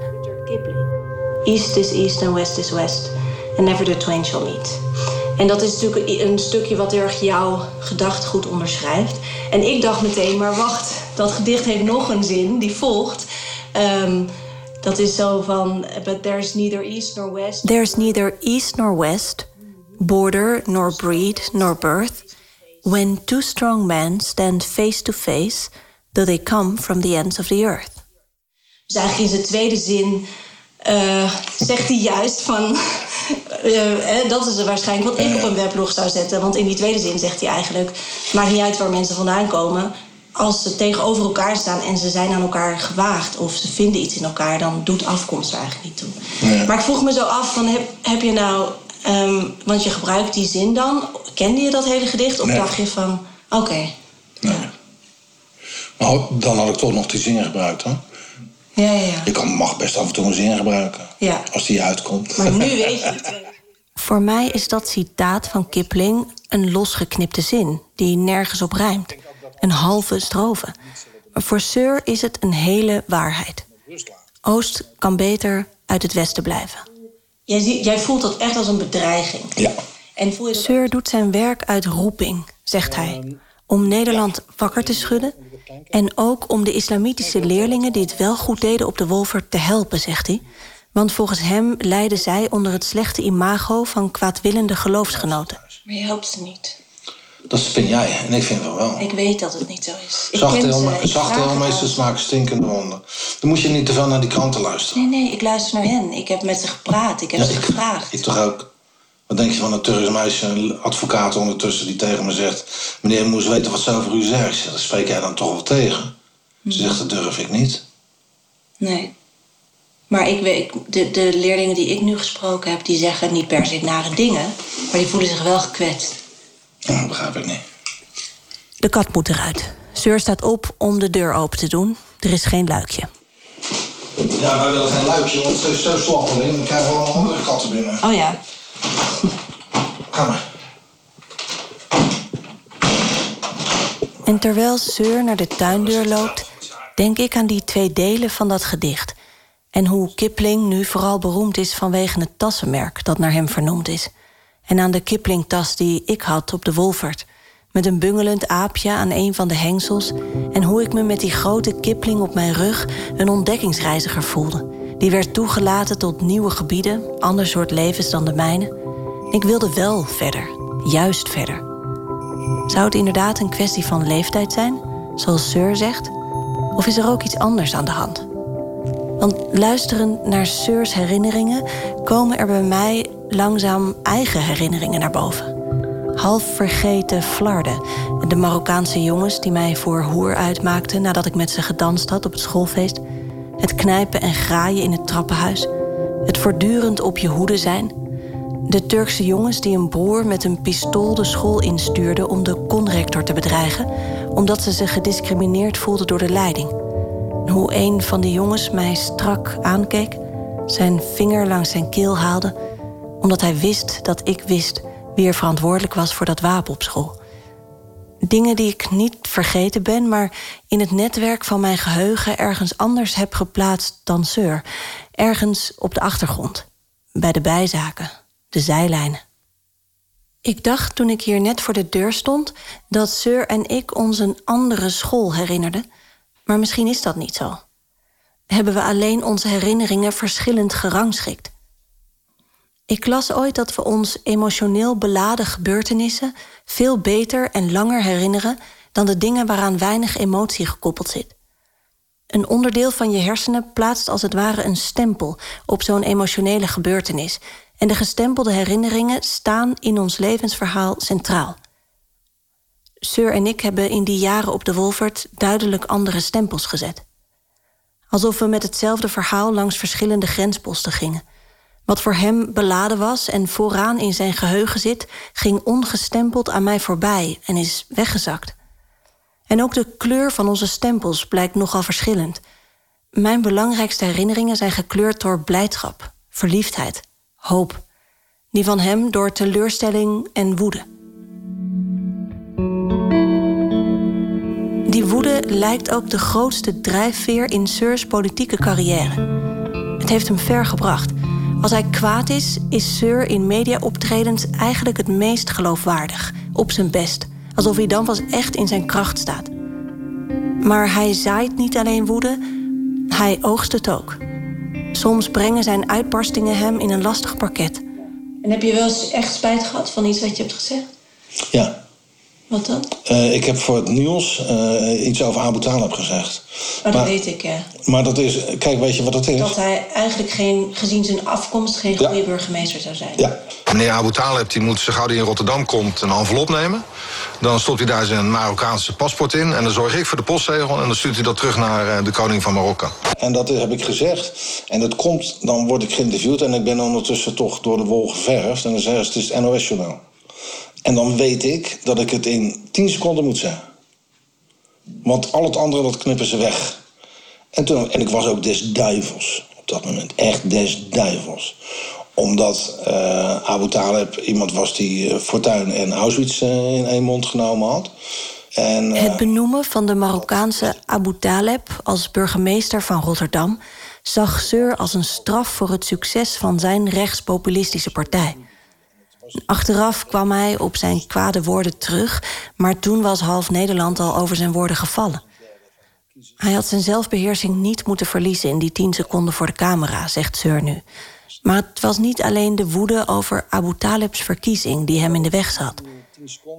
East is east and west is west. And never the twain shall meet. En dat is natuurlijk een stukje wat heel erg jouw gedachtegoed onderschrijft. En ik dacht meteen, maar wacht, dat gedicht heeft nog een zin die volgt. Ehm, dat is zo van, but there's neither east nor west. There's neither east nor west, border nor breed nor birth. When two strong men stand face to face, though they come from the ends of the earth. Dus eigenlijk in zijn tweede zin eh, zegt hij juist van... eh, eh, dat is waarschijnlijk wat ik op een weblog zou zetten. Want in die tweede zin zegt hij eigenlijk... het maakt niet uit waar mensen vandaan komen. Als ze tegenover elkaar staan en ze zijn aan elkaar gewaagd... of ze vinden iets in elkaar, dan doet afkomst er eigenlijk niet toe. Maar ik vroeg me zo af, van, heb, heb je nou... ehm, want je gebruikt die zin dan. Kende je dat hele gedicht? Of Nee. dacht je van, oké, Maar dan had ik toch nog die zin gebruikt. Hoor. ja, ja, ja. Je kan, mag best af en toe een zin gebruiken. Ja. Als die uitkomt. Maar nu weet je het. Voor mij is dat citaat van Kipling een losgeknipte zin die nergens op rijmt. Een halve strofe. Maar voor Sir is het een hele waarheid. Oost kan beter uit het westen blijven. Jij, jij voelt dat echt als een bedreiging. Ja. En voel je Sir doet zijn werk uit roeping, zegt hij. Om Nederland wakker te schudden. En ook om de islamitische leerlingen die het wel goed deden op de Wolver te helpen, zegt hij. Want volgens hem lijden zij onder het slechte imago van kwaadwillende geloofsgenoten. Maar je helpt ze niet. Dat spin jij. En ik vind van wel. Ik weet dat het niet zo is. Ik Zachte het heelmeesters maken stinkende wonden. Dan moet je niet te veel naar die kranten luisteren. Nee, nee, ik luister naar hen. Ik heb met ze gepraat. Ik heb Ja, ze ik- gevraagd. Ik toch ook. Wat denk je van een Turks meisje, een advocaat ondertussen, die tegen me zegt: Meneer, moest weten wat ze over u zegt. Ik zeg, Dat spreek jij dan toch wel tegen? Ze zegt: Dat durf ik niet. Nee. Maar ik weet, de, de leerlingen die ik nu gesproken heb, die zeggen niet per se nare dingen, maar die voelen zich wel gekwetst. Ja, dat begrijp ik niet. De kat moet eruit. Seur staat op om de deur open te doen. Er is geen luikje. Ja, wij willen geen luikje, want het is zo slappeling. Dan krijgen we allemaal andere katten binnen. Oh ja. Ga. En terwijl Seur naar de tuindeur loopt, denk ik aan die twee delen van dat gedicht. En hoe Kipling nu vooral beroemd is vanwege het tassenmerk dat naar hem vernoemd is. En aan de Kipling-tas die ik had op de Wolfert. Met een bungelend aapje aan een van de hengsels. En hoe ik me met die grote Kipling op mijn rug een ontdekkingsreiziger voelde. Die werd toegelaten tot nieuwe gebieden, ander soort levens dan de mijne. Ik wilde wel verder, juist verder. Zou het inderdaad een kwestie van leeftijd zijn, zoals Sir zegt? Of is er ook iets anders aan de hand? Want luisterend naar Sir's herinneringen komen er bij mij langzaam eigen herinneringen naar boven. Half vergeten flarden, de Marokkaanse jongens die mij voor hoer uitmaakten nadat ik met ze gedanst had op het schoolfeest. Het knijpen en graaien in het trappenhuis. Het voortdurend op je hoede zijn. De Turkse jongens die een broer met een pistool de school instuurden om de conrector te bedreigen, omdat ze zich gediscrimineerd voelden door de leiding. Hoe een van de jongens mij strak aankeek, zijn vinger langs zijn keel haalde, omdat hij wist dat ik wist wie er verantwoordelijk was voor dat wapen op school. Dingen die ik niet vergeten ben, maar in het netwerk van mijn geheugen ergens anders heb geplaatst dan Seur. Ergens op de achtergrond. Bij de bijzaken, de zijlijnen. Ik dacht toen ik hier net voor de deur stond dat Seur en ik ons een andere school herinnerden. Maar misschien is dat niet zo. Hebben we alleen onze herinneringen verschillend gerangschikt. Ik las ooit dat we ons emotioneel beladen gebeurtenissen veel beter en langer herinneren dan de dingen waaraan weinig emotie gekoppeld zit. Een onderdeel van je hersenen plaatst als het ware een stempel op zo'n emotionele gebeurtenis. En de gestempelde herinneringen staan in ons levensverhaal centraal. Seur en ik hebben in die jaren op de Wolfert duidelijk andere stempels gezet. Alsof we met hetzelfde verhaal langs verschillende grensposten gingen. Wat voor hem beladen was en vooraan in zijn geheugen zit, ging ongestempeld aan mij voorbij en is weggezakt. En ook de kleur van onze stempels blijkt nogal verschillend. Mijn belangrijkste herinneringen zijn gekleurd door blijdschap, verliefdheid, hoop. Die van hem door teleurstelling en woede. Die woede lijkt ook de grootste drijfveer in Seur's politieke carrière. Het heeft hem ver gebracht. Als hij kwaad is, is Seur in mediaoptredens eigenlijk het meest geloofwaardig, op zijn best. Alsof hij dan pas echt in zijn kracht staat. Maar hij zaait niet alleen woede, hij oogst het ook. Soms brengen zijn uitbarstingen hem in een lastig parket. En heb je wel eens echt spijt gehad van iets wat je hebt gezegd? Ja, Wat dan? eh, ik heb voor het nieuws eh, iets over Abu Talib gezegd. Maar dat weet ik, ja. Maar dat is, kijk, weet je wat het is? Dat hij eigenlijk geen, gezien zijn afkomst geen goede burgemeester zou zijn. Ja. Meneer Abu Talib die moet, zo gauw hij in Rotterdam komt, een envelop nemen. Dan stopt hij daar zijn Marokkaanse paspoort in. En dan zorg ik voor de postzegel. En dan stuurt hij dat terug naar eh, de koning van Marokko. En dat heb ik gezegd. En dat komt, dan word ik geïnterviewd en ik ben ondertussen toch door de wol geverfd. En dan zeggen ze, het is het NOS-journaal. En dan weet ik dat ik het in 10 seconden moet zeggen. Want al het andere, dat knippen ze weg. En, toen, en ik was ook des duivels op dat moment. Echt des duivels. Omdat eh, Abu Talib iemand was die eh, Fortuyn en Auschwitz eh, in één mond genomen had. En, Het benoemen van de Marokkaanse Abu Taleb als burgemeester van Rotterdam zag Seur als een straf voor het succes van zijn rechtspopulistische partij. Achteraf kwam hij op zijn kwade woorden terug, maar toen was half Nederland al over zijn woorden gevallen. Hij had zijn zelfbeheersing niet moeten verliezen in die tien seconden voor de camera, zegt Seur nu. Maar het was niet alleen de woede over Abu Talib's verkiezing die hem in de weg zat.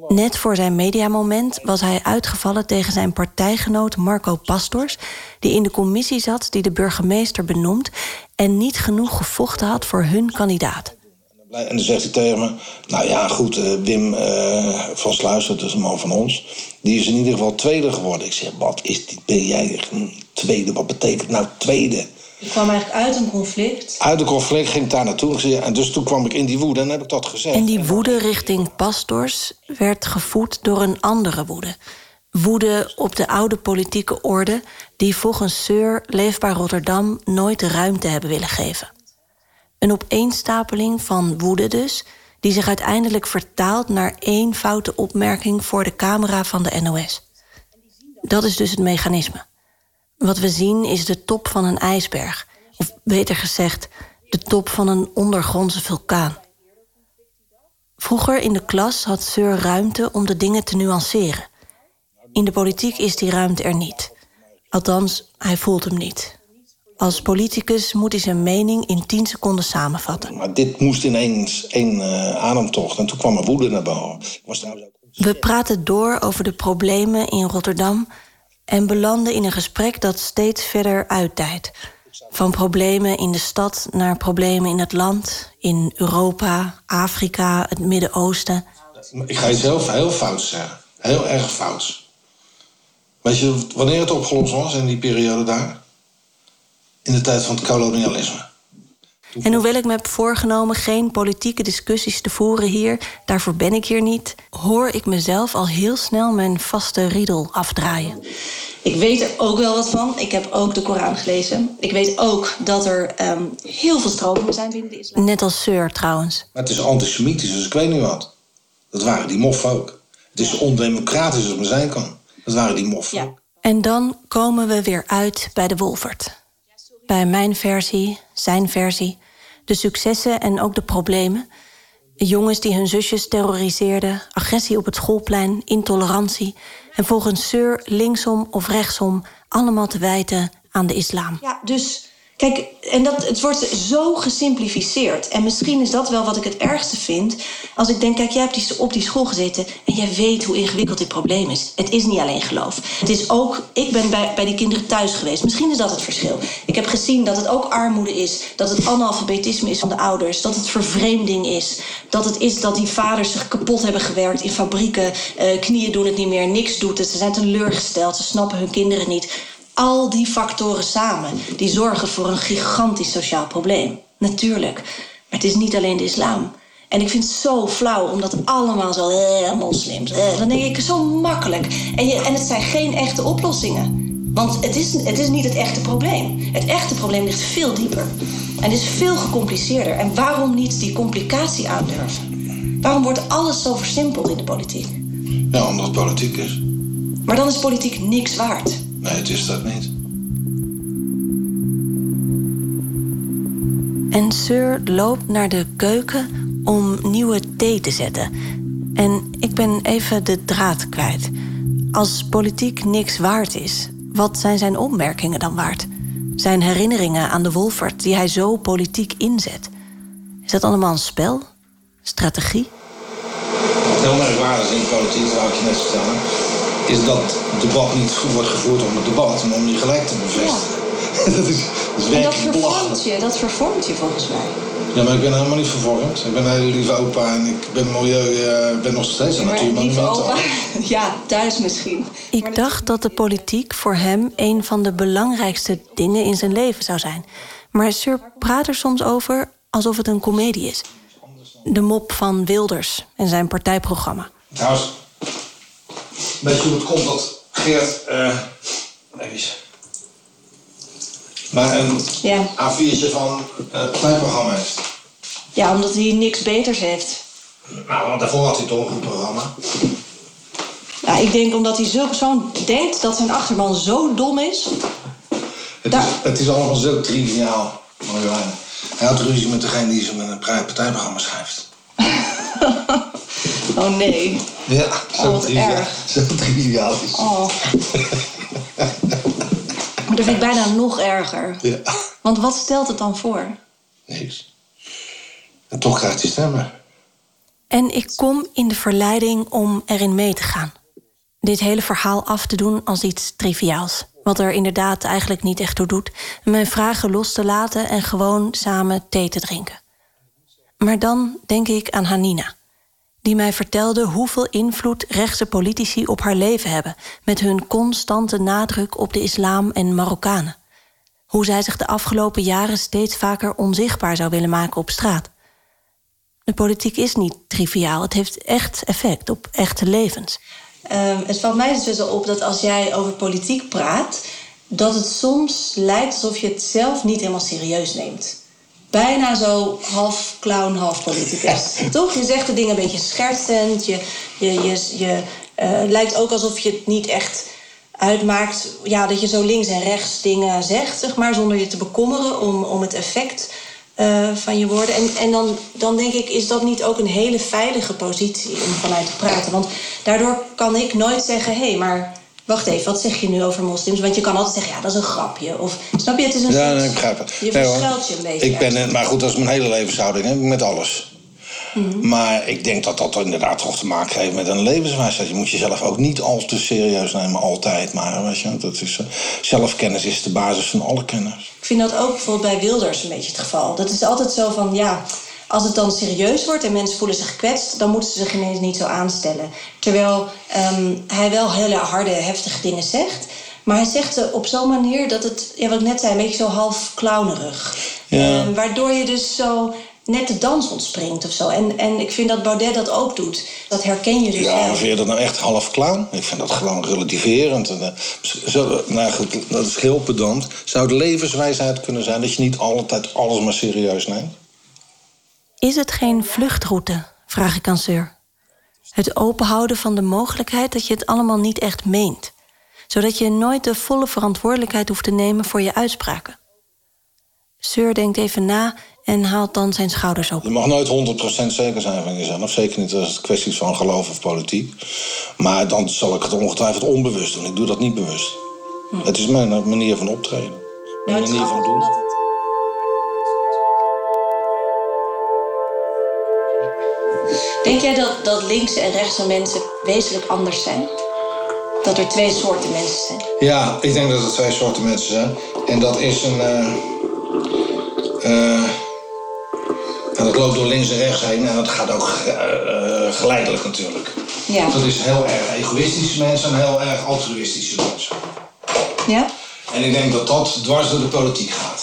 Net voor zijn mediamoment was hij uitgevallen tegen zijn partijgenoot Marco Pastors, die in de commissie zat die de burgemeester benoemt en niet genoeg gevochten had voor hun kandidaat. En dan zegt hij tegen me... Nou ja, goed, eh, Wim eh, van Sluizen, dat is een man van ons... die is in ieder geval tweede geworden. Ik zeg, wat is dit? Ben jij een tweede? Wat betekent nou tweede? Ik kwam eigenlijk uit een conflict. Uit de conflict ging ik daar naartoe. En dus toen kwam ik in die woede en dan heb ik dat gezegd. En die woede richting Pastors werd gevoed door een andere woede. Woede op de oude politieke orde... die volgens Seur Leefbaar Rotterdam nooit de ruimte hebben willen geven. Een opeenstapeling van woede dus... die zich uiteindelijk vertaalt naar één foute opmerking... voor de camera van de NOS. Dat is dus het mechanisme. Wat we zien is de top van een ijsberg. Of beter gezegd, de top van een ondergrondse vulkaan. Vroeger in de klas had Seur ruimte om de dingen te nuanceren. In de politiek is die ruimte er niet. Althans, hij voelt hem niet. Als politicus moet hij zijn mening in 10 seconden samenvatten. Maar dit moest ineens één eh, ademtocht. En toen kwam mijn woede naar boven. Was ook... We praten door over de problemen in Rotterdam en belanden in een gesprek dat steeds verder uitdijt. Van problemen in de stad naar problemen in het land, in Europa, Afrika, het Midden-Oosten. Ik ga iets heel, heel fouts zeggen. Heel erg fouts. Weet je wanneer het opgelost was in die periode daar? In de tijd van het kolonialisme. En hoewel ik me heb voorgenomen geen politieke discussies te voeren hier, daarvoor ben ik hier niet, hoor ik mezelf al heel snel mijn vaste riedel afdraaien. Ik weet er ook wel wat van. Ik heb ook de Koran gelezen. Ik weet ook dat er ehm, heel veel stromingen zijn binnen de islam. Net als Seur trouwens. Maar het is antisemitisch, dus ik weet niet wat. Dat waren die moffen ook. Het is ondemocratisch als het maar zijn kan. Dat waren die moffen. En dan komen we weer uit bij de Wolfert. Bij mijn versie, zijn versie, de successen en ook de problemen. Jongens die hun zusjes terroriseerden, agressie op het schoolplein, intolerantie. En volgens Seur linksom of rechtsom allemaal te wijten aan de islam. Ja, dus kijk, en dat, het wordt zo gesimplificeerd. En misschien is dat wel wat ik het ergste vind. Als ik denk, kijk, jij hebt die, op die school gezeten en jij weet hoe ingewikkeld dit probleem is. Het is niet alleen geloof. Het is ook, ik ben bij, bij die kinderen thuis geweest. Misschien is dat het verschil. Ik heb gezien dat het ook armoede is, dat het analfabetisme is van de ouders, dat het vervreemding is, dat het is dat die vaders zich kapot hebben gewerkt in fabrieken, eh, knieën doen het niet meer, niks doet het, ze zijn teleurgesteld, ze snappen hun kinderen niet. Al die factoren samen, die zorgen voor een gigantisch sociaal probleem. Natuurlijk. Maar het is niet alleen de islam. En ik vind het zo flauw, omdat allemaal zo... Eh, moslims, eh, dan denk ik, zo makkelijk. En, je, en het zijn geen echte oplossingen. Want het is, het is niet het echte probleem. Het echte probleem ligt veel dieper. En is veel gecompliceerder. En waarom niet die complicatie aandurven? Waarom wordt alles zo versimpeld in de politiek? Ja, omdat het politiek is. Maar dan is politiek niks waard. Nee, het is dat niet. En Seur loopt naar de keuken om nieuwe thee te zetten. En ik ben even de draad kwijt. Als politiek niks waard is, wat zijn zijn opmerkingen dan waard? Zijn herinneringen aan de Wolfert die hij zo politiek inzet. Is dat allemaal een spel? Strategie? Heel merkwaardig is in politiek, wou ik je net vertellen, is dat het debat niet wordt gevoerd om het debat, maar om je gelijk te bevestigen. dat is, dat is En dat vervormt je, dat vervormt je volgens mij. Ja, maar ik ben helemaal niet vervormd. Ik ben een hele lieve opa en ik ben milieu, eh, ben nog steeds een natuurmonument. opa, ja, thuis misschien. Ik dacht dat de politiek voor hem een van de belangrijkste dingen in zijn leven zou zijn. Maar Sir praat er soms over alsof het een komedie is. De mop van Wilders en zijn partijprogramma. Trouwens, weet je hoe het komt dat Geert, eh even, maar een Ja. A4'tje van eh, het partijprogramma heeft? ja, omdat hij niks beters heeft. Nou, want daarvoor had hij toch een goed programma. Ja, ik denk omdat hij zo, zo denkt dat zijn achterban zo dom is. Het, is, het is allemaal zo triviaal, Marjolein. Hij had ruzie met degene die ze met een partijprogramma schrijft. Oh nee. Ja, zo, Oh, triviaal, erg. zo triviaal is. Oh. Maar dat vind ik bijna nog erger. Ja, Want wat stelt het dan voor? niks. En toch krijgt hij stemmen. En ik kom in de verleiding om erin mee te gaan. Dit hele verhaal af te doen als iets triviaals. Wat er inderdaad eigenlijk niet echt toe doet. Mijn vragen los te laten en gewoon samen thee te drinken. Maar dan denk ik aan Hanina. Die mij vertelde hoeveel invloed rechtse politici op haar leven hebben. Met hun constante nadruk op de islam en Marokkanen. Hoe zij zich de afgelopen jaren steeds vaker onzichtbaar zou willen maken op straat. De politiek is niet triviaal. Het heeft echt effect op echte levens. Ehm, het valt mij dus op dat als jij over politiek praat, dat het soms lijkt alsof je het zelf niet helemaal serieus neemt. Bijna zo half clown, half politicus. Toch? Je zegt de dingen een beetje schertsend. Je, je, je, je eh, lijkt ook alsof je het niet echt uitmaakt. Ja, dat je zo links en rechts dingen zegt, zeg maar, zonder je te bekommeren om, om het effect eh, van je woorden. En, en dan, dan denk ik, is dat niet ook een hele veilige positie om vanuit te praten? Want daardoor kan ik nooit zeggen: hé, hey, maar wacht even, wat zeg je nu over moslims? Want je kan altijd zeggen: ja, dat is een grapje. Of snap je, het is een. Ja, soort- nee, ik begrijp het. Je Nee, verschuilt je een beetje. Ik ben, maar goed, dat is mijn hele levenshouding, hè, met alles. Mhm. Maar ik denk dat dat inderdaad toch te maken heeft met een levenswijsheid. Je moet jezelf ook niet al te serieus nemen, altijd. Maar weet je, dat is, eh, zelfkennis is de basis van alle kennis. Ik vind dat ook bijvoorbeeld bij Wilders een beetje het geval. Dat is altijd zo van, ja, als het dan serieus wordt en mensen voelen zich gekwetst, dan moeten ze zich ineens niet zo aanstellen. Terwijl ehm, hij wel hele harde, heftige dingen zegt. Maar hij zegt ze op zo'n manier dat het, ja, wat ik net zei, een beetje zo half clownerig. Ja. Ehm, waardoor je dus zo net de dans ontspringt of zo. En, en ik vind dat Baudet dat ook doet. Dat herken je dus Ja, vind je dat nou echt half clown? Ik vind dat gewoon relativerend. En, eh, zo, nou goed, dat is heel pedant. Zou het levenswijsheid kunnen zijn dat je niet altijd alles maar serieus neemt? Is het geen vluchtroute? Vraag ik aan Sir. Het openhouden van de mogelijkheid dat je het allemaal niet echt meent. Zodat je nooit de volle verantwoordelijkheid hoeft te nemen voor je uitspraken. Seur denkt even na en haalt dan zijn schouders op. Je mag nooit 100% zeker zijn van jezelf. Zeker niet als het kwesties van geloof of politiek. Maar dan zal ik het ongetwijfeld onbewust doen. Ik doe dat niet bewust. Het is mijn manier van optreden. Mijn manier van doen. Denk jij dat, dat linkse en rechtse mensen wezenlijk anders zijn? Dat er twee soorten mensen zijn? Ja, ik denk dat er twee soorten mensen zijn. En dat is een. eh, eh, en dat loopt door links en rechts heen. En dat gaat ook eh, geleidelijk natuurlijk. Ja. Dat is heel erg egoïstische mensen en heel erg altruïstische mensen. Ja? En ik denk dat dat dwars door de politiek gaat.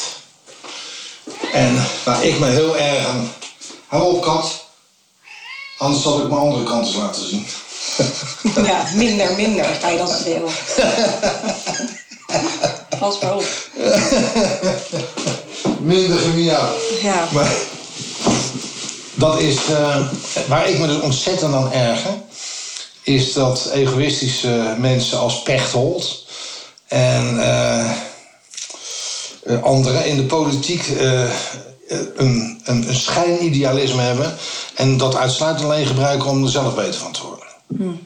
En waar ik me heel erg aan. Hou op, kat. Anders zal ik mijn andere kant eens laten zien. Ja, minder, minder ga je dan schreeuwen. Pas maar op. Minder gemiauw. Ja. Maar dat is. eh, waar ik me dus ontzettend aan erger. Is dat egoïstische mensen als Pechtold. En eh, anderen in de politiek. Een, een, een schijnidealisme hebben. En dat uitsluitend alleen gebruiken om er zelf beter van te worden.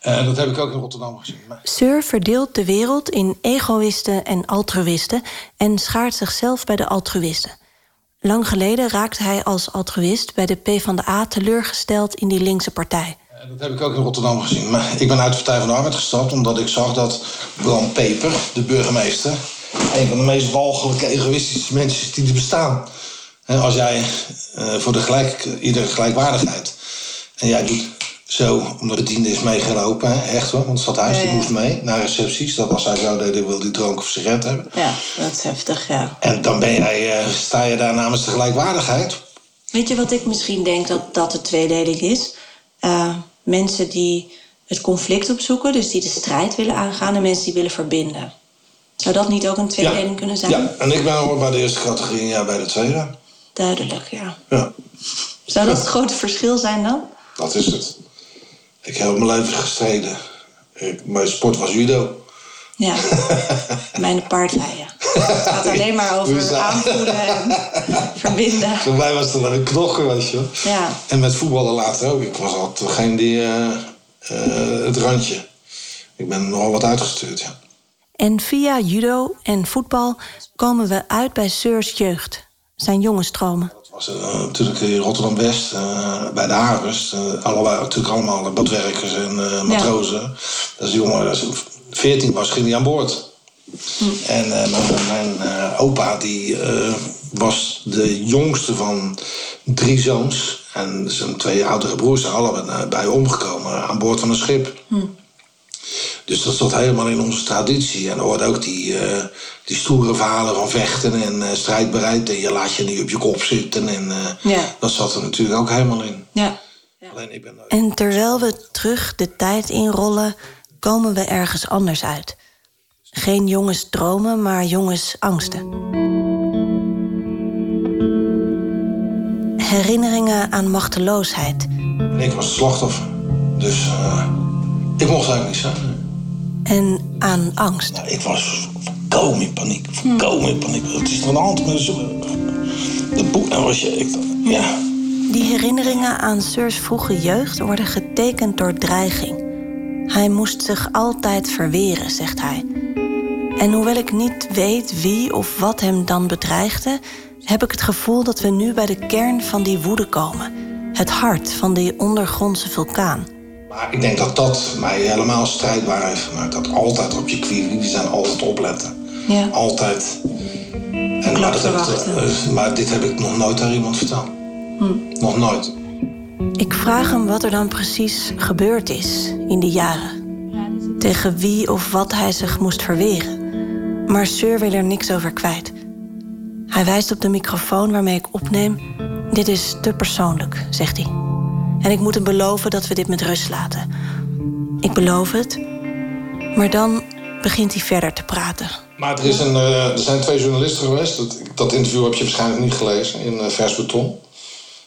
Eh, dat heb ik ook in Rotterdam gezien. Maar- Seur verdeelt de wereld in egoïsten en altruïsten en schaart zichzelf bij de altruïsten. Lang geleden raakte hij als altruïst bij de PvdA teleurgesteld in die linkse partij. Eh, Dat heb ik ook in Rotterdam gezien. Maar ik ben uit de Partij van de Arbeid gestapt omdat ik zag dat Bram Peper, de burgemeester, een van de meest walgelijke, egoïstische mensen die er bestaan. Als jij eh, voor de gelijk, iedere gelijkwaardigheid. En jij doet zo, omdat de bediende is meegelopen, hè, echt hoor, want het stadhuis Ja, die moest mee naar recepties. Dat als hij zo deed, wil die dronk of sigaret hebben. Ja, dat is heftig, ja. En dan ben jij, eh, sta je daar namens de gelijkwaardigheid. Weet je wat ik misschien denk dat dat de tweedeling is? Eh, mensen die het conflict opzoeken, dus die de strijd willen aangaan, en mensen die willen verbinden. Zou dat niet ook een tweedeling kunnen zijn? Ja, en ik ben hoor bij de eerste categorie en jij bij de tweede. Duidelijk, ja. Ja. Zou dat het grote verschil zijn dan? Dat is het. Ik heb mijn leven gestreden. Ik, mijn sport was judo. Ja. Mijn paardrijden. Het gaat alleen maar over dat? aanvoelen en verbinden. Voor mij was het een knokken, weet je. Ja. En met voetballen later ook. Ik was altijd degene die eh, eh, het randje. Ik ben nogal wat uitgestuurd, ja. En via judo en voetbal komen we uit bij Seurs jeugd, zijn jonge stromen. was eh, natuurlijk in Rotterdam-West, eh, bij de eh allebei, natuurlijk allemaal badwerkers en eh, matrozen. Dat is jongen, als hij 14 was, ging hij aan boord. En eh, mijn, opa die, was de jongste van drie zoons. En zijn twee oudere broers zijn allebei bij omgekomen aan boord van een schip. Dus dat zat helemaal in onze traditie. En er hoort ook die, eh, die stoere verhalen van vechten en eh, strijdbaarheid. En je laat je niet op je kop zitten. En eh, Ja. dat zat er natuurlijk ook helemaal in. Ja. Alleen ik ben En terwijl we terug de tijd inrollen, komen we ergens anders uit. Geen jongens dromen, maar jongens angsten. Herinneringen aan machteloosheid ik was slachtoffer. Dus eh, ik mocht eigenlijk niet zeggen. En aan angst. Nou, ik was volkomen in paniek. Volkomen in paniek. Wat is er aan de hand met de, de boek? En was je, ik, ja. Die herinneringen aan Seurs vroege jeugd worden getekend door dreiging. Hij moest zich altijd verweren, zegt hij. En hoewel ik niet weet wie of wat hem dan bedreigde, heb ik het gevoel dat we nu bij de kern van die woede komen. Het hart van die ondergrondse vulkaan. Maar ik denk dat dat mij helemaal strijdbaar heeft gemaakt. Dat altijd op je kwielen zijn, altijd opletten. Ja. Altijd. En, maar, ik, verwachten. eh, maar dit heb ik nog nooit aan iemand verteld. Nog nooit. Ik vraag hem wat er dan precies gebeurd is in die jaren. Tegen wie of wat hij zich moest verweren. Maar Seur wil er niks over kwijt. Hij wijst op de microfoon waarmee ik opneem. Dit is te persoonlijk, zegt hij. En ik moet hem beloven dat we dit met rust laten. Ik beloof het. Maar dan begint hij verder te praten. Maar er, is een, eh, er zijn twee journalisten geweest. Dat, dat interview heb je waarschijnlijk niet gelezen in eh, Vers Beton.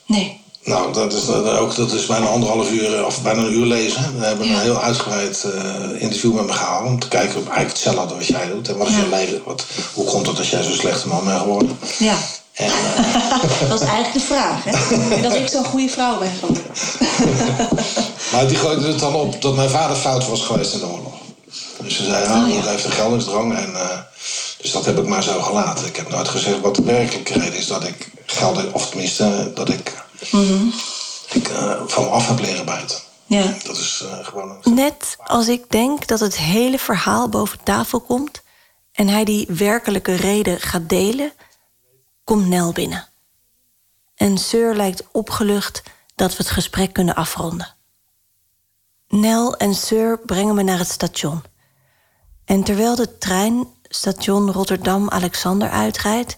Nee. Nou, dat is, ook, dat is bijna anderhalf uur eh, of bijna een uur lezen. We hebben een heel uitgebreid interview met me gehouden. Om te kijken op eigenlijk hetzelfde wat jij doet. En wat is je leven? Wat, hoe komt het dat jij zo'n slechte man bent geworden? Ja. Dat is eigenlijk de vraag, hè? Dat ik zo'n goede vrouw ben geworden. maar die gooide het dan op dat mijn vader fout was geweest in de oorlog. Dus ze zei, ah, Oh, ja. dat heeft een geldingsdrang. En, eh, dus dat heb ik maar zo gelaten. Ik heb nooit gezegd wat de werkelijke reden is dat ik geld, of tenminste dat ik, ik eh, van me af heb leren buiten. Ja. Dat is eh, gewoon een Net als ik denk dat het hele verhaal boven tafel komt en hij die werkelijke reden gaat delen, komt Nel binnen. En Seur lijkt opgelucht dat we het gesprek kunnen afronden. Nel en Seur brengen me naar het station. En terwijl de trein station Rotterdam-Alexander uitrijdt,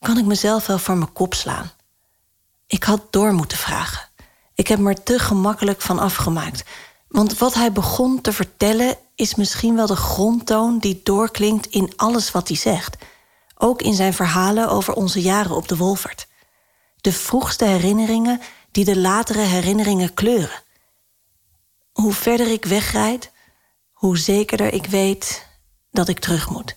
kan ik mezelf wel voor mijn kop slaan. Ik had door moeten vragen. Ik heb me er te gemakkelijk van afgemaakt. Want wat hij begon te vertellen is misschien wel de grondtoon die doorklinkt in alles wat hij zegt. Ook in zijn verhalen over onze jaren op de Wolfert. De vroegste herinneringen die de latere herinneringen kleuren. Hoe verder ik wegrijd, hoe zekerder ik weet dat ik terug moet.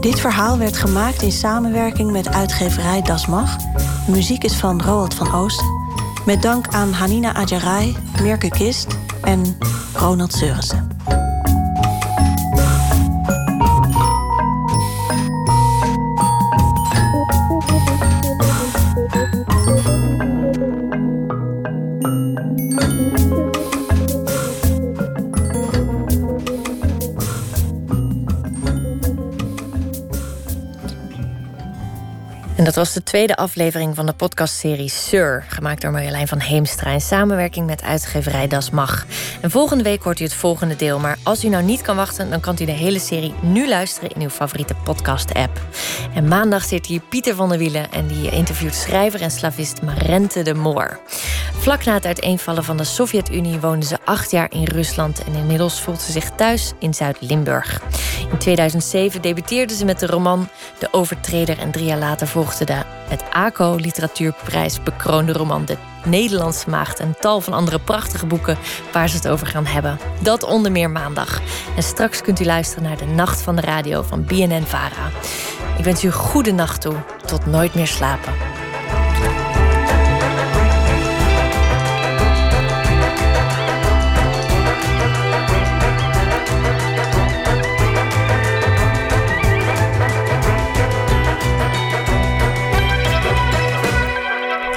Dit verhaal werd gemaakt in samenwerking met uitgeverij Das Mag. Muziek is van Roald van Oosten. Met dank aan Hanina Adjarai, Mirke Kist en Ronald Seurissen. Dat was de tweede aflevering van de podcastserie Sir, gemaakt door Marjolein van Heemstra in samenwerking met uitgeverij Das Mag. En volgende week hoort u het volgende deel. Maar als u nou niet kan wachten, dan kan u de hele serie nu luisteren in uw favoriete podcast-app. En maandag zit hier Pieter van der Wielen en die interviewt schrijver en slavist Marente de Moor. Vlak na het uiteenvallen van de Sovjet-Unie woonde ze acht jaar in Rusland en inmiddels voelt ze zich thuis in Zuid-Limburg. In 2007 debuteerde ze met de roman De Overtreder en drie jaar later volgde de met ACO Literatuurprijs bekroonde roman De Nederlandse Maagd en tal van andere prachtige boeken waar ze het over gaan hebben. Dat onder meer maandag. En straks kunt u luisteren naar de Nacht van de Radio van BNN Vara. Ik wens u goede nacht toe. Tot nooit meer slapen.